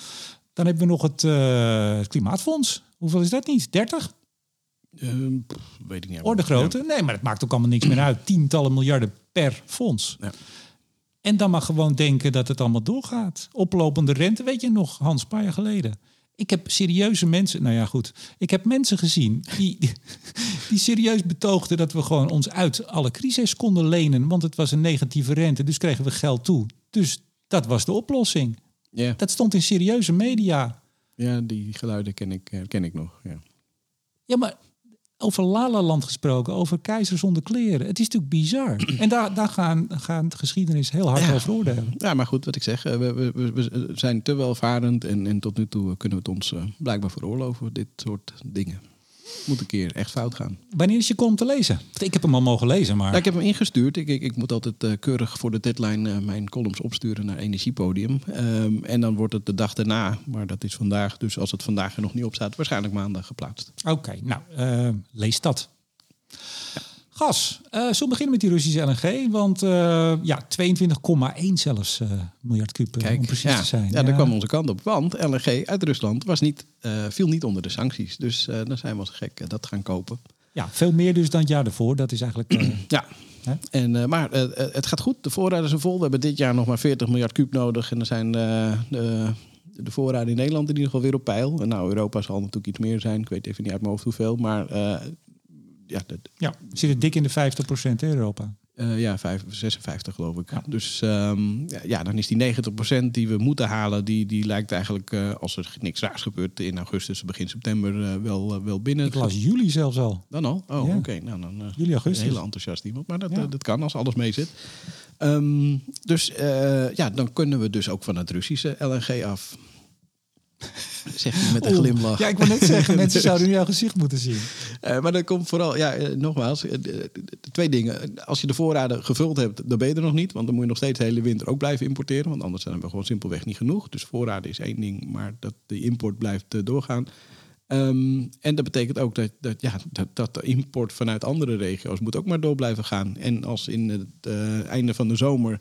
Dan hebben we nog het, eh, het klimaatfonds. Hoeveel is dat niet? 30? Ehm, pff, weet ik niet. Orde grootte? Nee, maar het maakt ook allemaal niks meer uit. Tientallen miljarden per fonds. Ja. En dan maar gewoon denken dat het allemaal doorgaat. Oplopende rente, weet je nog, Hans, een paar jaar geleden. Ik heb serieuze mensen, nou ja goed, ik heb mensen gezien die, <laughs> die serieus betoogden dat we gewoon ons uit alle crisis konden lenen. Want het was een negatieve rente, dus kregen we geld toe. Dus dat was de oplossing. Ja. Dat stond in serieuze media. ja, die geluiden ken ik, eh, ken ik nog. Ja. Ja, maar over Lalaland gesproken, over keizer zonder kleren. Het is natuurlijk bizar. <clears throat> En daar, daar gaan, gaan de geschiedenis heel hard Ja. over oordelen. Ja, maar goed, wat ik zeg, eh, we, we, we- zijn te welvarend en, en tot nu toe kunnen we het ons eh, blijkbaar veroorloven, dit soort dingen. Moet een keer echt fout gaan. Wanneer is je column te lezen? Want Ik heb hem al mogen lezen, maar... Ja, ik heb hem ingestuurd. Ik, ik, ik moet altijd eh, keurig voor de deadline eh, mijn columns opsturen naar Energiepodium. Ehm, en dan wordt het de dag daarna, maar dat is vandaag. Dus als het vandaag er nog niet op staat, waarschijnlijk maandag geplaatst. Oké, nou, eh, lees dat. Gas. Eh zullen we beginnen met die Russische LNG? Want eh, ja, 22,1 zelfs eh, miljard kuub, om precies ja, te zijn. Ja, daar kwam onze kant op. Want LNG uit Rusland was niet, viel niet onder de sancties. Dus dan zijn we als gek dat gaan kopen. Ja, veel meer dus dan het jaar ervoor. Dat is eigenlijk... <clears throat> Ja. Hè? En, maar het gaat goed. De voorraden zijn vol. We hebben dit jaar nog maar 40 miljard kuub nodig. En dan zijn de, de voorraden in Nederland in ieder geval weer op peil. En nou, Europa zal natuurlijk iets meer zijn. Ik weet even niet uit mijn hoofd hoeveel. Maar eh, ja, dat- ja, we zitten dik in de 50% in Europa. Eh, ja, vijf- 56 geloof ik. Dus ehm, ja, dan is die 90% die we moeten halen, die, die lijkt eigenlijk, eh, als er niks raars gebeurt, in augustus, begin september eh, wel, wel binnen. Ik las juli zelfs al. Dan al? Oh, Ja. oké. Nou, dan Juli, augustus. een hele enthousiast iemand. Maar dat, Ja. dat kan als alles mee zit. Ehm, dus ja, dan kunnen we dus ook van het Russische LNG af. Zeg je met een glimlach. Ja, ik wil net zeggen, <laughs> mensen zouden nu jouw gezicht moeten zien. Eh, maar dat komt vooral, ja, eh, nogmaals, eh, twee dingen. Als je de voorraden gevuld hebt, dan ben je er nog niet. Want dan moet je nog steeds de hele winter ook blijven importeren. Want anders zijn we gewoon simpelweg niet genoeg. Dus voorraden is één ding, maar dat de import blijft doorgaan. Ehm, en dat betekent ook dat, dat, ja, dat, dat de import vanuit andere regio's moet ook maar door blijven gaan. En als in het einde van de zomer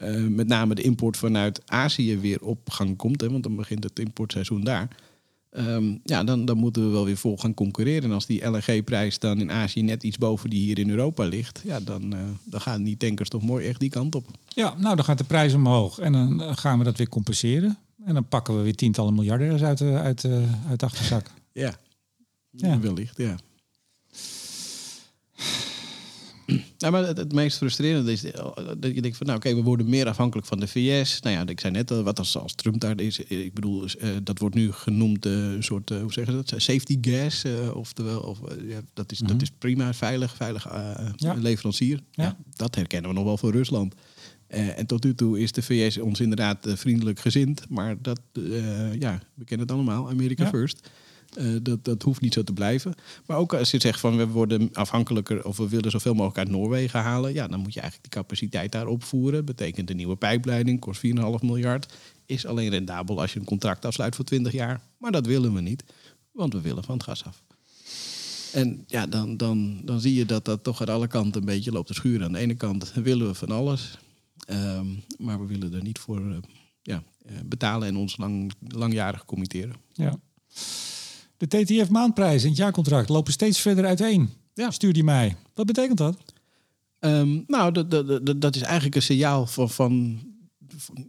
eh, met name de import vanuit Azië weer op gang komt, hè, want dan begint het importseizoen daar. Ehm, ja, dan, dan moeten we wel weer vol gaan concurreren. En als die LNG-prijs dan in Azië net iets boven die hier in Europa ligt, ja, dan, eh, dan gaan die tankers toch mooi echt die kant op. Ja, nou dan gaat de prijs omhoog en dan gaan we dat weer compenseren. En dan pakken we weer tientallen miljardairs uit de, uit uit de achterzak. Ja, Ja. wellicht, ja. Nou, maar het, het meest frustrerende is eh, dat je denkt van, nou oké, we worden meer afhankelijk van de VS. Nou ja, ik zei net, al, wat als, als Trump daar is, eh, ik bedoel, eh, dat wordt nu genoemd een soort, hoe zeggen ze dat, safety gas, oftewel, of, ja, dat, is, dat is prima, veilig, veilig Ja. leverancier. Ja. Ja. dat herkennen we nog wel van Rusland. En tot nu toe is de VS ons inderdaad vriendelijk gezind, maar dat, ja, we kennen het allemaal, America Ja. first. Eh, dat, dat hoeft niet zo te blijven. Maar ook als je zegt van we worden afhankelijker of we willen zoveel mogelijk uit Noorwegen halen, ja, dan moet je eigenlijk die capaciteit daar opvoeren. Betekent een nieuwe pijpleiding, kost 4,5 miljard. Is alleen rendabel als je een contract afsluit voor 20 jaar. Maar dat willen we niet, want we willen van het gas af. En ja, dan, dan, dan zie je dat dat toch aan alle kanten een beetje loopt te schuren. Aan de ene kant willen we van alles, ehm, maar we willen er niet voor eh, ja, eh, betalen en ons lang, langjarig committeren. Ja. De TTF maandprijs en het jaarcontract lopen steeds verder uiteen. Ja. Stuur die mij. Wat betekent dat? Ehm, nou, dat, dat, dat, dat is eigenlijk een signaal van, van,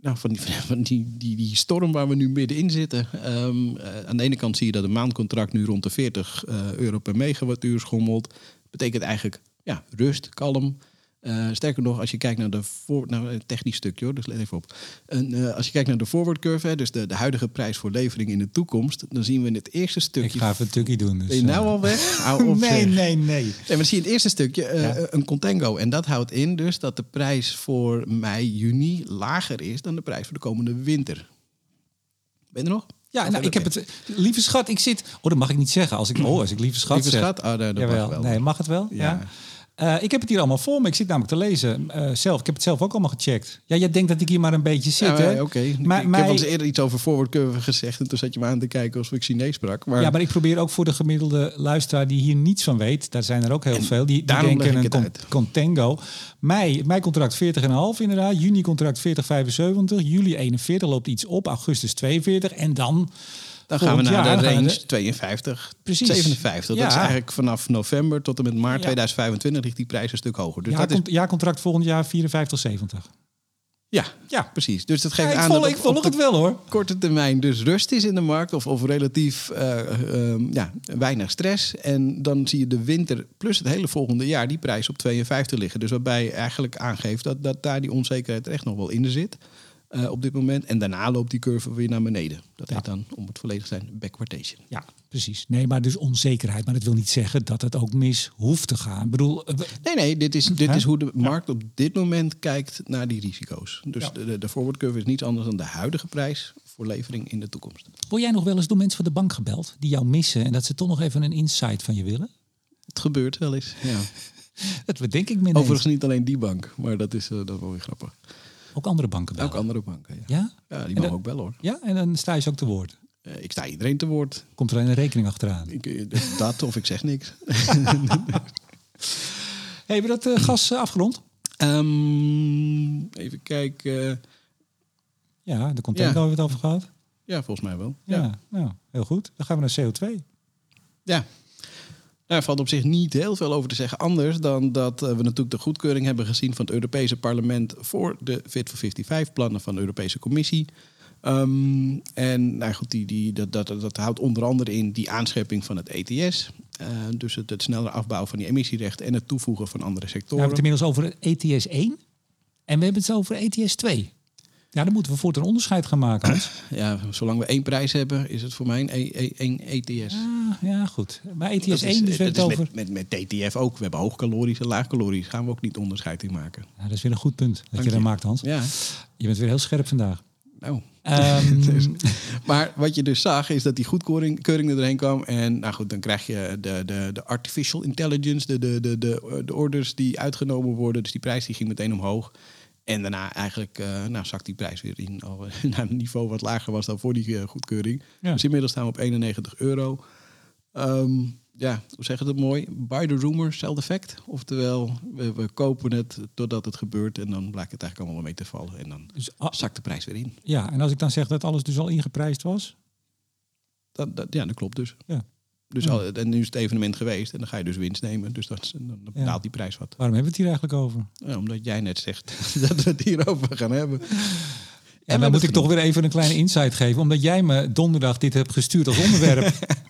nou, van, die, <laughs> van die, die, die storm waar we nu middenin zitten. Ehm, eh, aan de ene kant zie je dat een maandcontract nu rond de 40 eh, euro per megawattuur schommelt. Betekent eigenlijk ja, rust, kalm. Eh, sterker nog, als je kijkt naar de voor, nou, een technisch stukje hoor, dus let even op. En, eh, als je kijkt naar de forward curve, hè, dus de, de huidige prijs voor levering in de toekomst, dan zien we in het eerste stukje. Ik ga even een tukkie doen. Dus, Ben je nou eh, al weg? <laughs> Hou op, nee, nee, nee. Nee, maar dan zie je in het eerste stukje Ja. een contango. En dat houdt in dus dat de prijs voor mei, juni lager is dan de prijs voor de komende winter. Ben je er nog? Ja, nou, ik heb het. Lieve schat, ik zit. Oh, dat mag ik niet zeggen. Als ik, oh, als ik lieve schat Lieve zeg. schat? Oh, dat mag wel. Nee, mag het wel? Ja. Ja. Eh, ik heb het hier allemaal voor me. Ik zit namelijk te lezen eh, zelf. Ik heb het zelf ook allemaal gecheckt. Ja, jij denkt dat ik hier maar een beetje zit, Ja, hè? maar, Oké, Ik- Maar ik mij- heb al eens eerder iets over forward curve gezegd. En toen zat je me aan te kijken alsof ik Chinees sprak. Maar, Ja, maar ik probeer ook voor de gemiddelde luisteraar die hier niets van weet, daar zijn er ook heel veel, die, die denken een con- contango. Mei, mei contract 40,5 inderdaad, juni contract 40,75, juli 41 loopt iets op, augustus 42 en dan... dan gaan we naar de range de- 52, Precies. 57. Ja. Dat is eigenlijk vanaf november tot en met maart Ja. 2025 ligt die prijs een stuk hoger. Dus Ja, dat is, jaarcontract volgend jaar 54,70. ja, Ja, precies. Dus dat geeft Ja, ik aan volg, dat ik op- volg op het wel hoor. korte termijn dus rust is in de markt of, of relatief eh, ehm, ja, weinig stress. En dan zie je de winter plus het hele volgende jaar die prijs op 52 liggen. Dus waarbij eigenlijk aangeeft dat, dat daar die onzekerheid er echt nog wel in zit eh, op dit moment. En daarna loopt die curve weer naar beneden. Dat heet dan, om het volledig te zijn, backwardation. Ja, precies. Nee, maar dus onzekerheid. Maar dat wil niet zeggen dat het ook mis hoeft te gaan. Ik bedoel, eh, Nee, nee, dit is, dit Hè? is hoe de markt op dit moment kijkt naar die risico's. Dus Ja. de, de, forward curve is niets anders dan de huidige prijs voor levering in de toekomst. word jij nog wel eens door mensen van de bank gebeld die jou missen en dat ze toch nog even een insight van je willen? Het gebeurt wel eens. Ja. <laughs> Dat bedenk ik me. Overigens niet alleen die bank, maar dat is, eh, dat is wel weer grappig. Ook andere banken bellen. Ook andere banken, ja. Ja? Ja, die En mogen ook bellen hoor. Ja, en dan sta je ze ook te woord. Ik sta iedereen te woord. Komt er een rekening achteraan. Ik, eh, dat of ik zeg niks. Hey, <laughs> hebben we dat eh, gas eh, afgerond? Ehm, even kijken. Ja, de container Ja. hebben we het over gehad. Ja, volgens mij wel. Ja. Ja. nou, heel goed. Dan gaan we naar CO2. ja. Er valt op zich niet heel veel over te zeggen. Anders dan dat eh, we natuurlijk de goedkeuring hebben gezien van het Europese parlement voor de Fit for 55-plannen van de Europese Commissie. Ehm, en nou goed, die, die, dat, dat, dat houdt onder andere in die aanscherping van het ETS. Eh, dus het, het sneller afbouwen van die emissierechten en het toevoegen van andere We sectoren. hebben het inmiddels over ETS 1 en we hebben het over ETS 2. Ja, dan moeten we voor een onderscheid gaan maken. Hans. <clears throat> Ja, zolang we één prijs hebben, is het voor mij een, E- E- één ETS. Ah, ja, goed. Maar ETS Dat is- 1, dus we het over... met, met, met TTF ook. We hebben hoogcalorisch en laagcalorisch. Gaan we ook niet onderscheid in maken. Ja, dat is weer een goed punt dat Dank je dat maakt, Hans. Ja, Je bent weer heel scherp vandaag. nou. Ehm, <laughs> Dus- maar wat je dus zag, is dat die goedkeuring keuring er doorheen kwam. En nou goed, dan krijg je de, de, de artificial intelligence, de, de, de, de, de orders die uitgenomen worden. Dus die prijs die ging meteen omhoog. En daarna eigenlijk eh, nou, zakt die prijs weer in al, <laughs> naar een niveau wat lager was dan voor die eh, goedkeuring. Ja. Dus inmiddels staan we op 91 euro. Ehm, ja, hoe zeg je dat mooi? Buy the rumor, sell the fact. Oftewel, we, we kopen het totdat het gebeurt en dan blijkt het eigenlijk allemaal mee te vallen. En dan dus, zakt de prijs weer in. ja, en als ik dan zeg dat alles dus al ingeprijsd was? Dat, dat, ja, dat klopt dus. Ja. Dus al, en nu is het evenement geweest en dan ga je dus winst nemen. Dus dat, dan Ja. daalt die prijs wat. Waarom hebben we het hier eigenlijk over? Ja, omdat jij net zegt <laughs> dat we het hierover gaan hebben. Ja, we dan moet ik toch weer even een kleine insight geven. Omdat jij me donderdag dit hebt gestuurd als onderwerp. <laughs>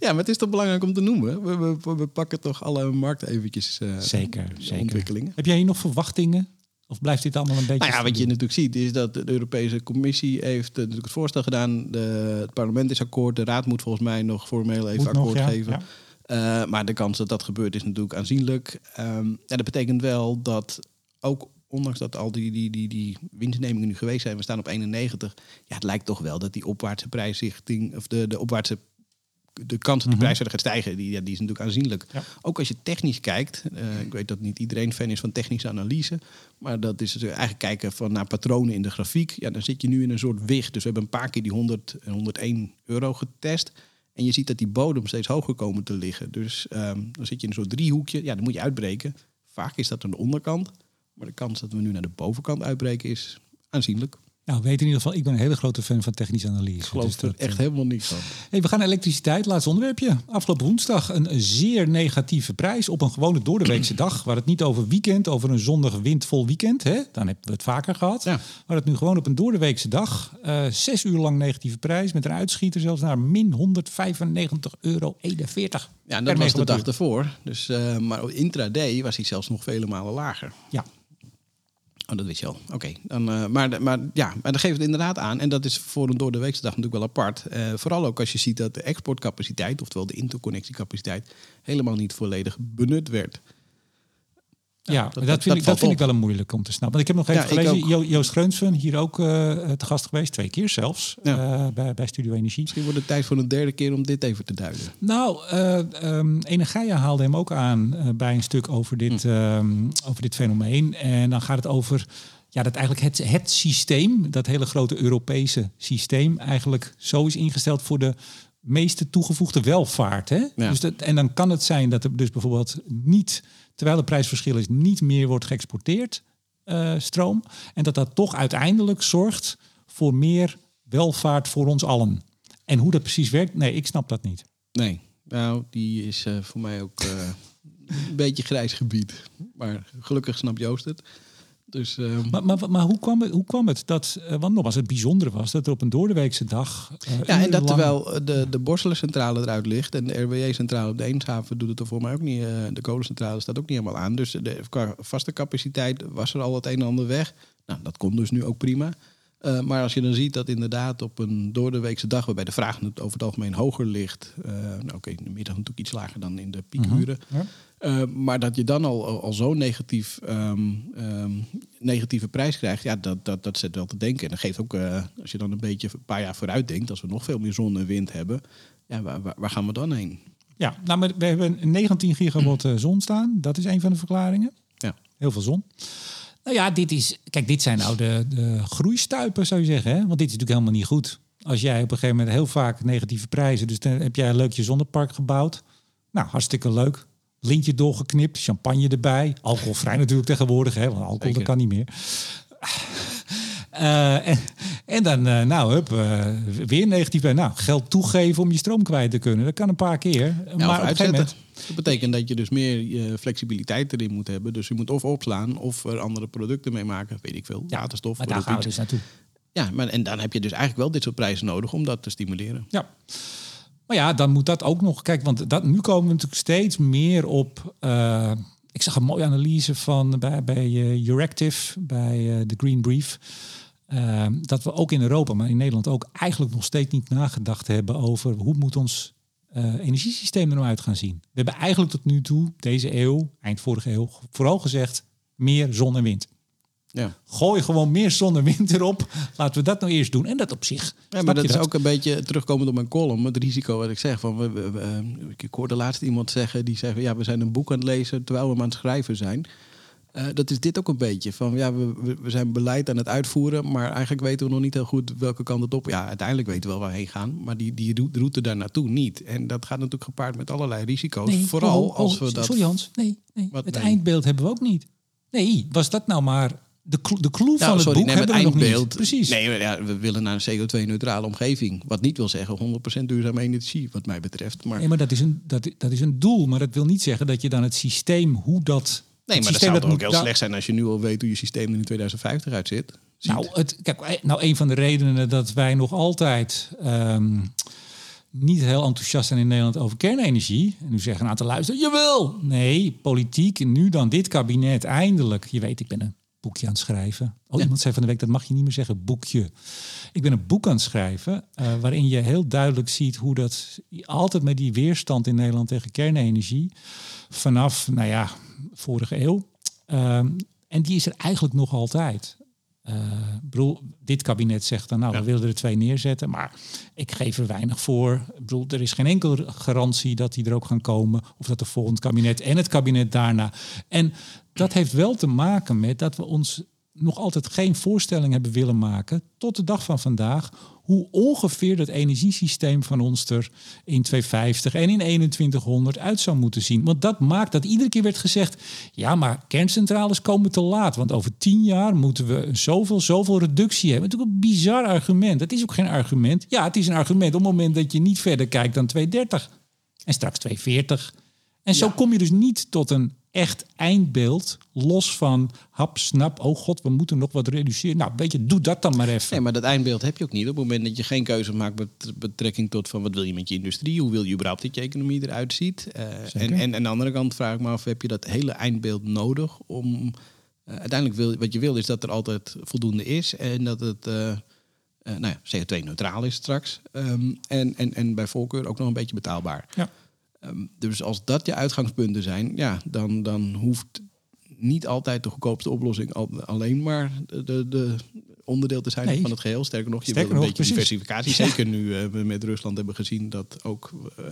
Ja, maar het is toch belangrijk om te noemen. We, we, we pakken toch alle markten eventjes eh, Zeker, zeker. ontwikkelingen. Heb jij hier nog verwachtingen? Of blijft dit allemaal een beetje... Nou ja, wat je natuurlijk ziet is dat de Europese Commissie heeft eh, natuurlijk het voorstel gedaan. De, het parlement is akkoord. De raad moet volgens mij nog formeel even Moet nog, akkoord ja, geven. ja. Eh, maar de kans dat dat gebeurt is natuurlijk aanzienlijk. Ehm en dat betekent wel dat ook ondanks dat al die, die, die, die winstnemingen nu geweest zijn, we staan op 91. Ja, het lijkt toch wel dat die opwaartse prijsrichting, of de, de opwaartse de kans dat die Mhm. prijs verder gaat stijgen, die, ja, die is natuurlijk aanzienlijk. Ja. Ook als je technisch kijkt, eh, ik weet dat niet iedereen fan is van technische analyse, maar dat is dus eigenlijk kijken van naar patronen in de grafiek. Ja, dan zit je nu in een soort wicht. Dus we hebben een paar keer die 100 en 101 euro getest. En je ziet dat die bodem steeds hoger komen te liggen. Dus ehm, dan zit je in een soort driehoekje. Ja, dan moet je uitbreken. Vaak is dat aan de onderkant. Maar de kans dat we nu naar de bovenkant uitbreken is aanzienlijk. Nou, weet in ieder geval, ik ben een hele grote fan van technische analyse. Ik geloof Dus er echt eh, helemaal niks van. Hey, we gaan naar elektriciteit, laatste onderwerpje. Afgelopen woensdag een zeer negatieve prijs op een gewone doordeweekse dag. Waar het niet over weekend, over een zondag windvol weekend. Hè? Dan hebben we het vaker gehad. Ja. Maar het nu gewoon op een doordeweekse dag. eh, zes uur lang negatieve prijs. Met een uitschieter zelfs naar min 195,41 euro. Ja, en dat was de dag ervoor. Dus, eh, maar intraday was hij zelfs nog vele malen lager. Ja, Oh, dat wist je al. Oké. dan, eh, maar, maar ja, maar dat geeft het inderdaad aan. En dat is voor een door de weekse dag natuurlijk wel apart. Eh, vooral ook als je ziet dat de exportcapaciteit, oftewel de interconnectiecapaciteit, helemaal niet volledig benut werd. Ja, dat- dat, dat- vind, ik, dat vind ik wel een moeilijk om te snappen. Want ik heb nog even Ja, gelezen. Jo- Joost Greunsven, hier ook eh, te gast geweest. Twee keer zelfs, Ja. eh, bij, bij Studio Energie. Misschien wordt het tijd voor een derde keer om dit even te duiden. Nou, eh ehm Ene Gaia haalde hem ook aan bij een stuk over dit, Hm. ehm, over dit fenomeen. En dan gaat het over ja, dat eigenlijk het, het systeem, dat hele grote Europese systeem, eigenlijk zo is ingesteld voor de meeste toegevoegde welvaart. Hè? Ja. Dus dat, en dan kan het zijn dat er dus bijvoorbeeld niet, terwijl het prijsverschil is, niet meer wordt geëxporteerd, eh, stroom. En dat dat toch uiteindelijk zorgt voor meer welvaart voor ons allen. En hoe dat precies werkt, nee, ik snap dat niet. Nee, nou, die is eh, voor mij ook eh, een beetje grijs gebied. Maar gelukkig snapt Joost het. Dus eh, Maar, maar, maar hoe, kwam het, hoe kwam het dat, eh, want nogmaals, het bijzondere was dat er op een doordeweekse dag. eh, Ja, en dat terwijl eh, de, de Borselencentrale eruit ligt en de RWE-centrale op de Eemshaven doet het er voor mij ook niet. eh, de kolencentrale staat ook niet helemaal aan. Dus de, qua vaste capaciteit was er al het een en ander weg. Nou, dat kon dus nu ook prima. Eh, maar als je dan ziet dat inderdaad op een doordeweekse dag, waarbij de vraag het over het algemeen hoger ligt. eh, nou oké, in de middag natuurlijk iets lager dan in de piekuren. Ja. Eh, maar dat je dan al, al, zo'n negatief, ehm, ehm, negatieve prijs krijgt, ja, dat, dat, dat zet wel te denken. En dat geeft ook, eh, als je dan een beetje een paar jaar vooruit denkt, als we nog veel meer zon en wind hebben, ja, waar, waar, waar gaan we dan heen? Ja, nou, maar we hebben 19 gigawatt eh, zon staan. Dat is een van de verklaringen. Ja. Heel veel zon. Nou ja, dit is. Kijk, dit zijn nou de, de groeistuipen, zou je zeggen. Hè? Want dit is natuurlijk helemaal niet goed. Als jij op een gegeven moment heel vaak negatieve prijzen. Dus dan heb jij een leuk je zonnepark gebouwd. Nou, hartstikke leuk. Lintje doorgeknipt, champagne erbij. Alcoholvrij natuurlijk tegenwoordig, hè? Want alcohol dat kan niet meer. Eh, en, en dan, eh, nou, hup, eh, weer negatief. bij. Nou, geld toegeven om je stroom kwijt te kunnen. Dat kan een paar keer. Ja, maar op een moment. Dat betekent dat je dus meer flexibiliteit erin moet hebben. Dus je moet of opslaan of er andere producten mee maken. Weet ik veel. Ja, Waterstof. Maar daar gaan we dus naartoe. Ja, maar en dan heb je dus eigenlijk wel dit soort prijzen nodig om dat te stimuleren. Ja. Maar ja, dan moet dat ook nog. Kijk, want dat, nu komen we natuurlijk steeds meer op. eh, ik zag een mooie analyse van bij, bij eh, Euractiv, bij eh, de Green Brief. dat we ook in Europa, maar in Nederland ook, eigenlijk nog steeds niet nagedacht hebben over hoe moet ons energiesysteem er nou uit gaan zien. We hebben eigenlijk tot nu toe, deze eeuw, eind vorige eeuw, vooral gezegd meer zon en wind. Ja. Gooi gewoon meer zon en wind erop. Laten we dat nou eerst doen. En dat op zich. Ja, maar dat is ook een beetje terugkomend op mijn column. Het risico wat ik zeg. Van, we, we- we, eh, ik hoorde laatst iemand zeggen die zei: van, ja, we zijn een boek aan het lezen terwijl we hem aan het schrijven zijn. Eh, dat is dit ook een beetje. Van ja, we, we- zijn beleid aan het uitvoeren, maar eigenlijk weten we nog niet heel goed welke kant het op. Ja, uiteindelijk weten we wel waar we heen gaan, maar die, die route- daar naartoe niet. En dat gaat natuurlijk gepaard met allerlei risico's. Vooral oh, oh, als we dat. Sorry Hans, nee, nee. Wat, het nee? eindbeeld hebben we ook niet. Nee, was dat nou maar de, cl- de clue Nou, van het boek nee, hebben we nog niet. Precies. Nee, ja, we willen naar een CO2-neutrale omgeving. Wat niet wil zeggen 100% duurzame energie, wat mij betreft. Maar Nee, maar dat is, een, dat, dat is een doel. Maar dat wil niet zeggen dat je dan het systeem, hoe dat... Nee, maar dat zou toch ook heel slecht zijn als je nu al weet hoe je systeem er in 2050 uitziet. Ziet. Nou, het, kijk, eh, nou, een van de redenen dat wij nog altijd ehm, niet heel enthousiast zijn in Nederland over kernenergie. En nu zeggen een aantal luisteren, jawel! Nee, politiek, nu dan dit kabinet, eindelijk. Je weet, ik ben een boekje aan het schrijven. Oh, Ja. iemand zei van de week, dat mag je niet meer zeggen, boekje. Ik ben een boek aan het schrijven, eh, waarin je heel duidelijk ziet hoe dat altijd met die weerstand in Nederland tegen kernenergie, vanaf, nou ja, vorige eeuw. ehm, en die is er eigenlijk nog altijd. Bedoel, dit kabinet zegt dan, nou, Ja. we willen er twee neerzetten, maar ik geef er weinig voor. Ik bedoel, er is geen enkele garantie dat die er ook gaan komen, of dat de volgende kabinet en het kabinet daarna. En dat heeft wel te maken met dat we ons nog altijd geen voorstelling hebben willen maken, tot de dag van vandaag, hoe ongeveer dat energiesysteem van ons er in 2050 en in 2100 uit zou moeten zien. Want dat maakt dat iedere keer werd gezegd, ja, maar kerncentrales komen te laat, want over tien jaar moeten we zoveel, zoveel reductie hebben. Natuurlijk een bizar argument. Dat is ook geen argument. Ja, het is een argument op het moment dat je niet verder kijkt dan 230 en straks 240. En zo kom je dus niet tot een echt eindbeeld, los van hap, snap, oh god, we moeten nog wat reduceren. Nou, weet je, doe dat dan maar even. Nee, maar dat eindbeeld heb je ook niet. Op het moment dat je geen keuze maakt met betrekking tot van wat wil je met je industrie, hoe wil je überhaupt dat je economie eruit ziet. Eh, en, en aan de andere kant vraag ik me af, heb je dat hele eindbeeld nodig om eh, uiteindelijk wil wat je wil is dat er altijd voldoende is en dat het eh, nou ja, CO2-neutraal is straks. Ehm, en, en, en bij voorkeur ook nog een beetje betaalbaar. Ja. Ehm, dus als dat je uitgangspunten zijn, ja, dan, dan hoeft niet altijd de goedkoopste oplossing al- alleen maar de, de, de onderdeel te zijn Nee. van het geheel. Sterker nog, je Sterker wil een nog, beetje precies. diversificatie. Ja. Zeker nu eh, we met Rusland hebben gezien dat ook eh,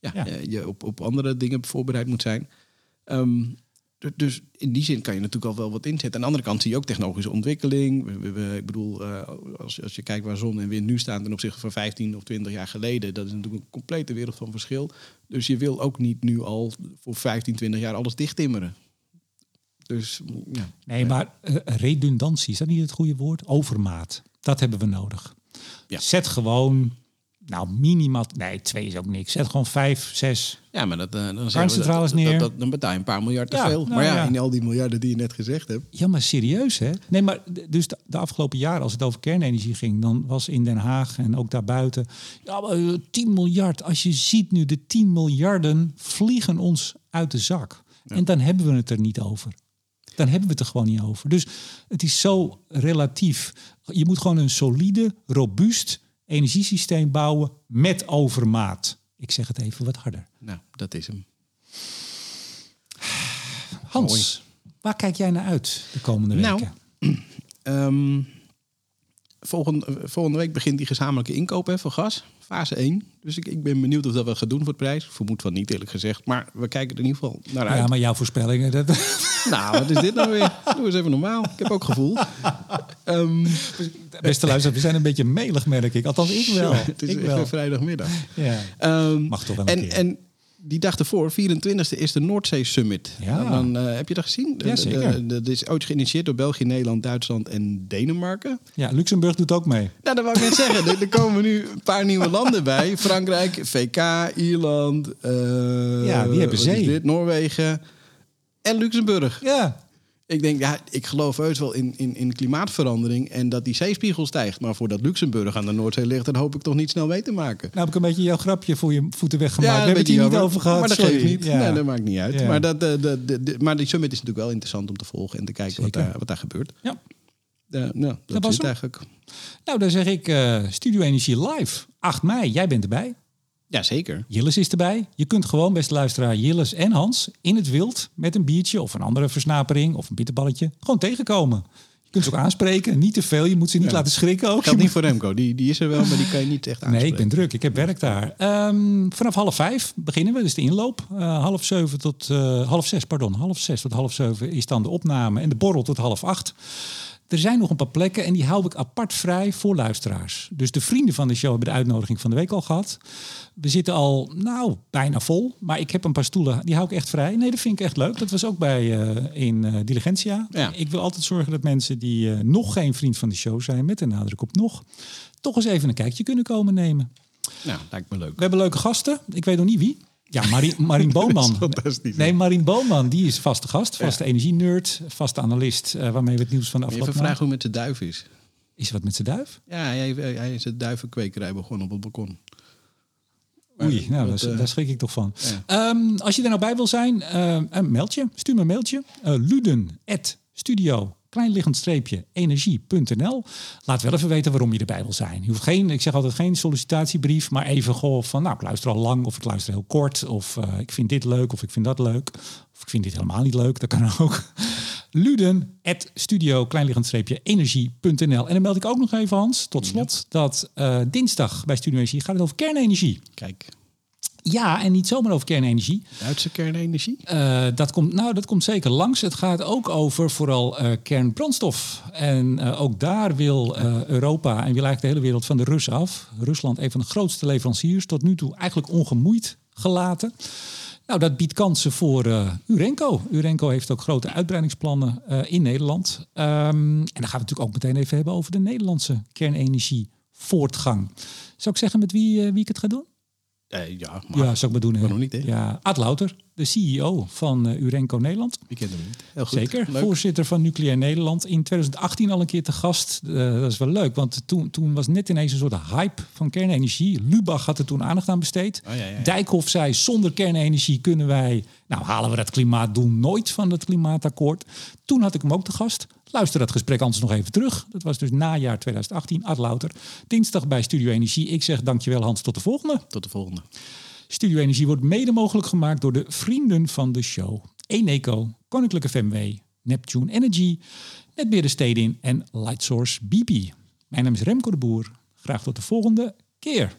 ja, Ja. eh, je op, op andere dingen voorbereid moet zijn. Du- dus in die zin kan je natuurlijk al wel wat inzetten. Aan de andere kant zie je ook technologische ontwikkeling. Ik bedoel, eh, als, als je kijkt waar zon en wind nu staan ten opzichte van 15 of 20 jaar geleden, dat is natuurlijk een complete wereld van verschil. Dus je wil ook niet nu al voor 15, 20 jaar alles dichttimmeren. Dus ja. Nee, maar eh, redundantie, is dat niet het goede woord? Overmaat. Dat hebben we nodig. Ja. Zet gewoon, nou minimaal, nee, twee is ook niks. Zet gewoon vijf, zes. Ja, maar dat, eh, dan, dat, dat, neer. dat- dan betaal je een paar miljard te Ja, veel. nou maar ja, ja. in al die miljarden die je net gezegd hebt. Ja, maar serieus hè? Nee, maar dus de, de afgelopen jaren, als het over kernenergie ging, dan was in Den Haag en ook daarbuiten, ja, maar eh, 10 miljard. Als je ziet nu, de 10 miljarden vliegen ons uit de zak. En dan hebben we het er niet over. Dan hebben we het er gewoon niet over. Dus het is zo relatief. Je moet gewoon een solide, robuust energiesysteem bouwen met overmaat. Ik zeg het even wat harder. Nou, dat is hem. Hans, waar kijk jij naar uit de komende Nou, weken? <clears throat> Volgende, volgende week begint die gezamenlijke inkoop hè, van gas. Fase 1. Dus ik, ik ben benieuwd of dat wat gaat doen voor het prijs. Ik vermoed van niet eerlijk gezegd. Maar we kijken er in ieder geval naar uit. Ja, maar jouw voorspellingen, dat, <laughs> Nou, wat is dit nou weer? Doe eens even normaal. Ik heb ook gevoel. Ehm, Beste luisteraars, we zijn een beetje melig, merk ik. Althans, ik wel. het is ik wel. vrijdagmiddag. Ja. Ehm, Mag toch wel een en, keer. en die dag ervoor, 24e, is de Noordzee Summit. Ja. Dan, dan, eh, heb je dat gezien? Ja, zeker. De- de- Dat is ooit geïnitieerd door België, Nederland, Duitsland en Denemarken. ja, Luxemburg doet ook mee. Nou, dat wou ik net zeggen. Er, er komen nu een paar nieuwe landen bij. Frankrijk, VK, Ierland. eh, Ja, die hebben zee. dit? Noorwegen en Luxemburg. Ja, Ik denk, ja, ik geloof heus wel in, in, in klimaatverandering en dat die zeespiegel stijgt. Maar voordat Luxemburg aan de Noordzee ligt, dan hoop ik toch niet snel mee te maken. Nou heb ik een beetje jouw grapje voor je voeten weggemaakt. Ja, We hebben het hier niet over gehad. Maar dat sorry. geeft niet. Ja. Nee, dat maakt niet uit. Ja. Maar, dat, eh, de, de, de- maar die summit is natuurlijk wel interessant om te volgen en te kijken wat daar, wat daar gebeurt. Ja. Nou, dat, was is het hem. eigenlijk. Nou, dan zeg ik eh, Studio Energie live. 8 mei, jij bent erbij. Ja, zeker. Jilles is erbij. Je kunt gewoon, beste luisteraar, Jilles en Hans in het wild met een biertje of een andere versnapering of een bitterballetje gewoon tegenkomen. Je kunt ze ook aanspreken, niet te veel. Je moet ze niet Ja. laten schrikken ook. Geldt niet voor Remco. Die, die is er wel, maar die kan je niet echt Nee, aanspreken. ik ben druk. Ik heb werk daar. Ehm, vanaf half vijf beginnen we, dus de inloop. Eh, half zeven tot eh, half zes, pardon. Half zes tot half zeven is dan de opname en de borrel tot half acht. Er zijn nog een paar plekken en die hou ik apart vrij voor luisteraars. Dus de vrienden van de show hebben de uitnodiging van de week al gehad. We zitten al, nou, bijna vol. Maar ik heb een paar stoelen, die hou ik echt vrij. Nee, dat vind ik echt leuk. Dat was ook bij eh, in eh, Diligentia. Ja. Ik wil altijd zorgen dat mensen die eh, nog geen vriend van de show zijn, met een nadruk op nog, toch eens even een kijkje kunnen komen nemen. Nou, lijkt me leuk. We hebben leuke gasten. Ik weet nog niet wie. Ja, Marie, Marien <laughs> Boonman. fantastisch. Nee, Marien Boonman, die is vaste gast. Vaste energie-nerd, vaste analist. eh, waarmee we het nieuws van de Even afgelopen vragen maand... hoe het met de duif is. Is er wat met zijn duif? Ja, hij, hij is het duivenkwekerij begonnen op het balkon. Oei, nou, daar, eh, daar schrik ik toch van. ja. Ehm, als je er nou bij wil zijn, mailtje. Stuur me een mailtje. Uh, luden studio kleinliggend streepje energie.nl. Laat wel even weten waarom je erbij wil zijn. Je hoeft geen, ik zeg altijd geen sollicitatiebrief, maar even goh van nou, ik luister al lang of ik luister heel kort of eh, ik vind dit leuk of ik vind dat leuk of ik vind dit helemaal niet leuk. Dat kan <laughs> ook. Luden studio kleinliggend streepje energie.nl. En dan meld ik ook nog even Hans, tot slot, dat eh, dinsdag bij Studio Energie gaat het over kernenergie. Kijk, Ja, en niet zomaar over kernenergie. Duitse kernenergie. Eh, dat, komt, nou, dat komt zeker langs. Het gaat ook over vooral eh, kernbrandstof. En eh, ook daar wil Europa en wil eigenlijk de hele wereld van de Russen af. Rusland, een van de grootste leveranciers, tot nu toe eigenlijk ongemoeid gelaten. Nou, dat biedt kansen voor eh, Urenco. Urenco heeft ook grote uitbreidingsplannen in Nederland. Ehm, en dan gaan we het natuurlijk ook meteen even hebben over de Nederlandse kernenergievoortgang. Zou ik zeggen met wie, wie ik het ga doen? Eh, ja, maar Ja, zou ik maar doen. hè? Waarom niet, hè? Ja, Ad Louter, de CEO van eh, Urenco Nederland. wie kent hem niet? Heel goed. Zeker, Leuk. voorzitter van Nucleair Nederland. In 2018 al een keer te gast. Eh, dat is wel leuk, want toen, toen was net ineens een soort hype van kernenergie. Lubach had er toen aandacht aan besteed. Oh, ja, ja, ja. Dijkhoff zei, zonder kernenergie kunnen wij... Nou, halen we dat klimaatdoel nooit van het klimaatakkoord. Toen had ik hem ook te gast. Luister dat gesprek anders nog even terug. Dat was dus najaar 2018, Ad Louter. Dinsdag bij Studio Energie. Ik zeg dankjewel Hans, tot de volgende. Tot de volgende. Studio Energie wordt mede mogelijk gemaakt door de vrienden van de show. Eneco, Koninklijke FMW, Neptune Energy, Netbeheerder Stedin en Lightsource BP. Mijn naam is Remco de Boer. Graag tot de volgende keer.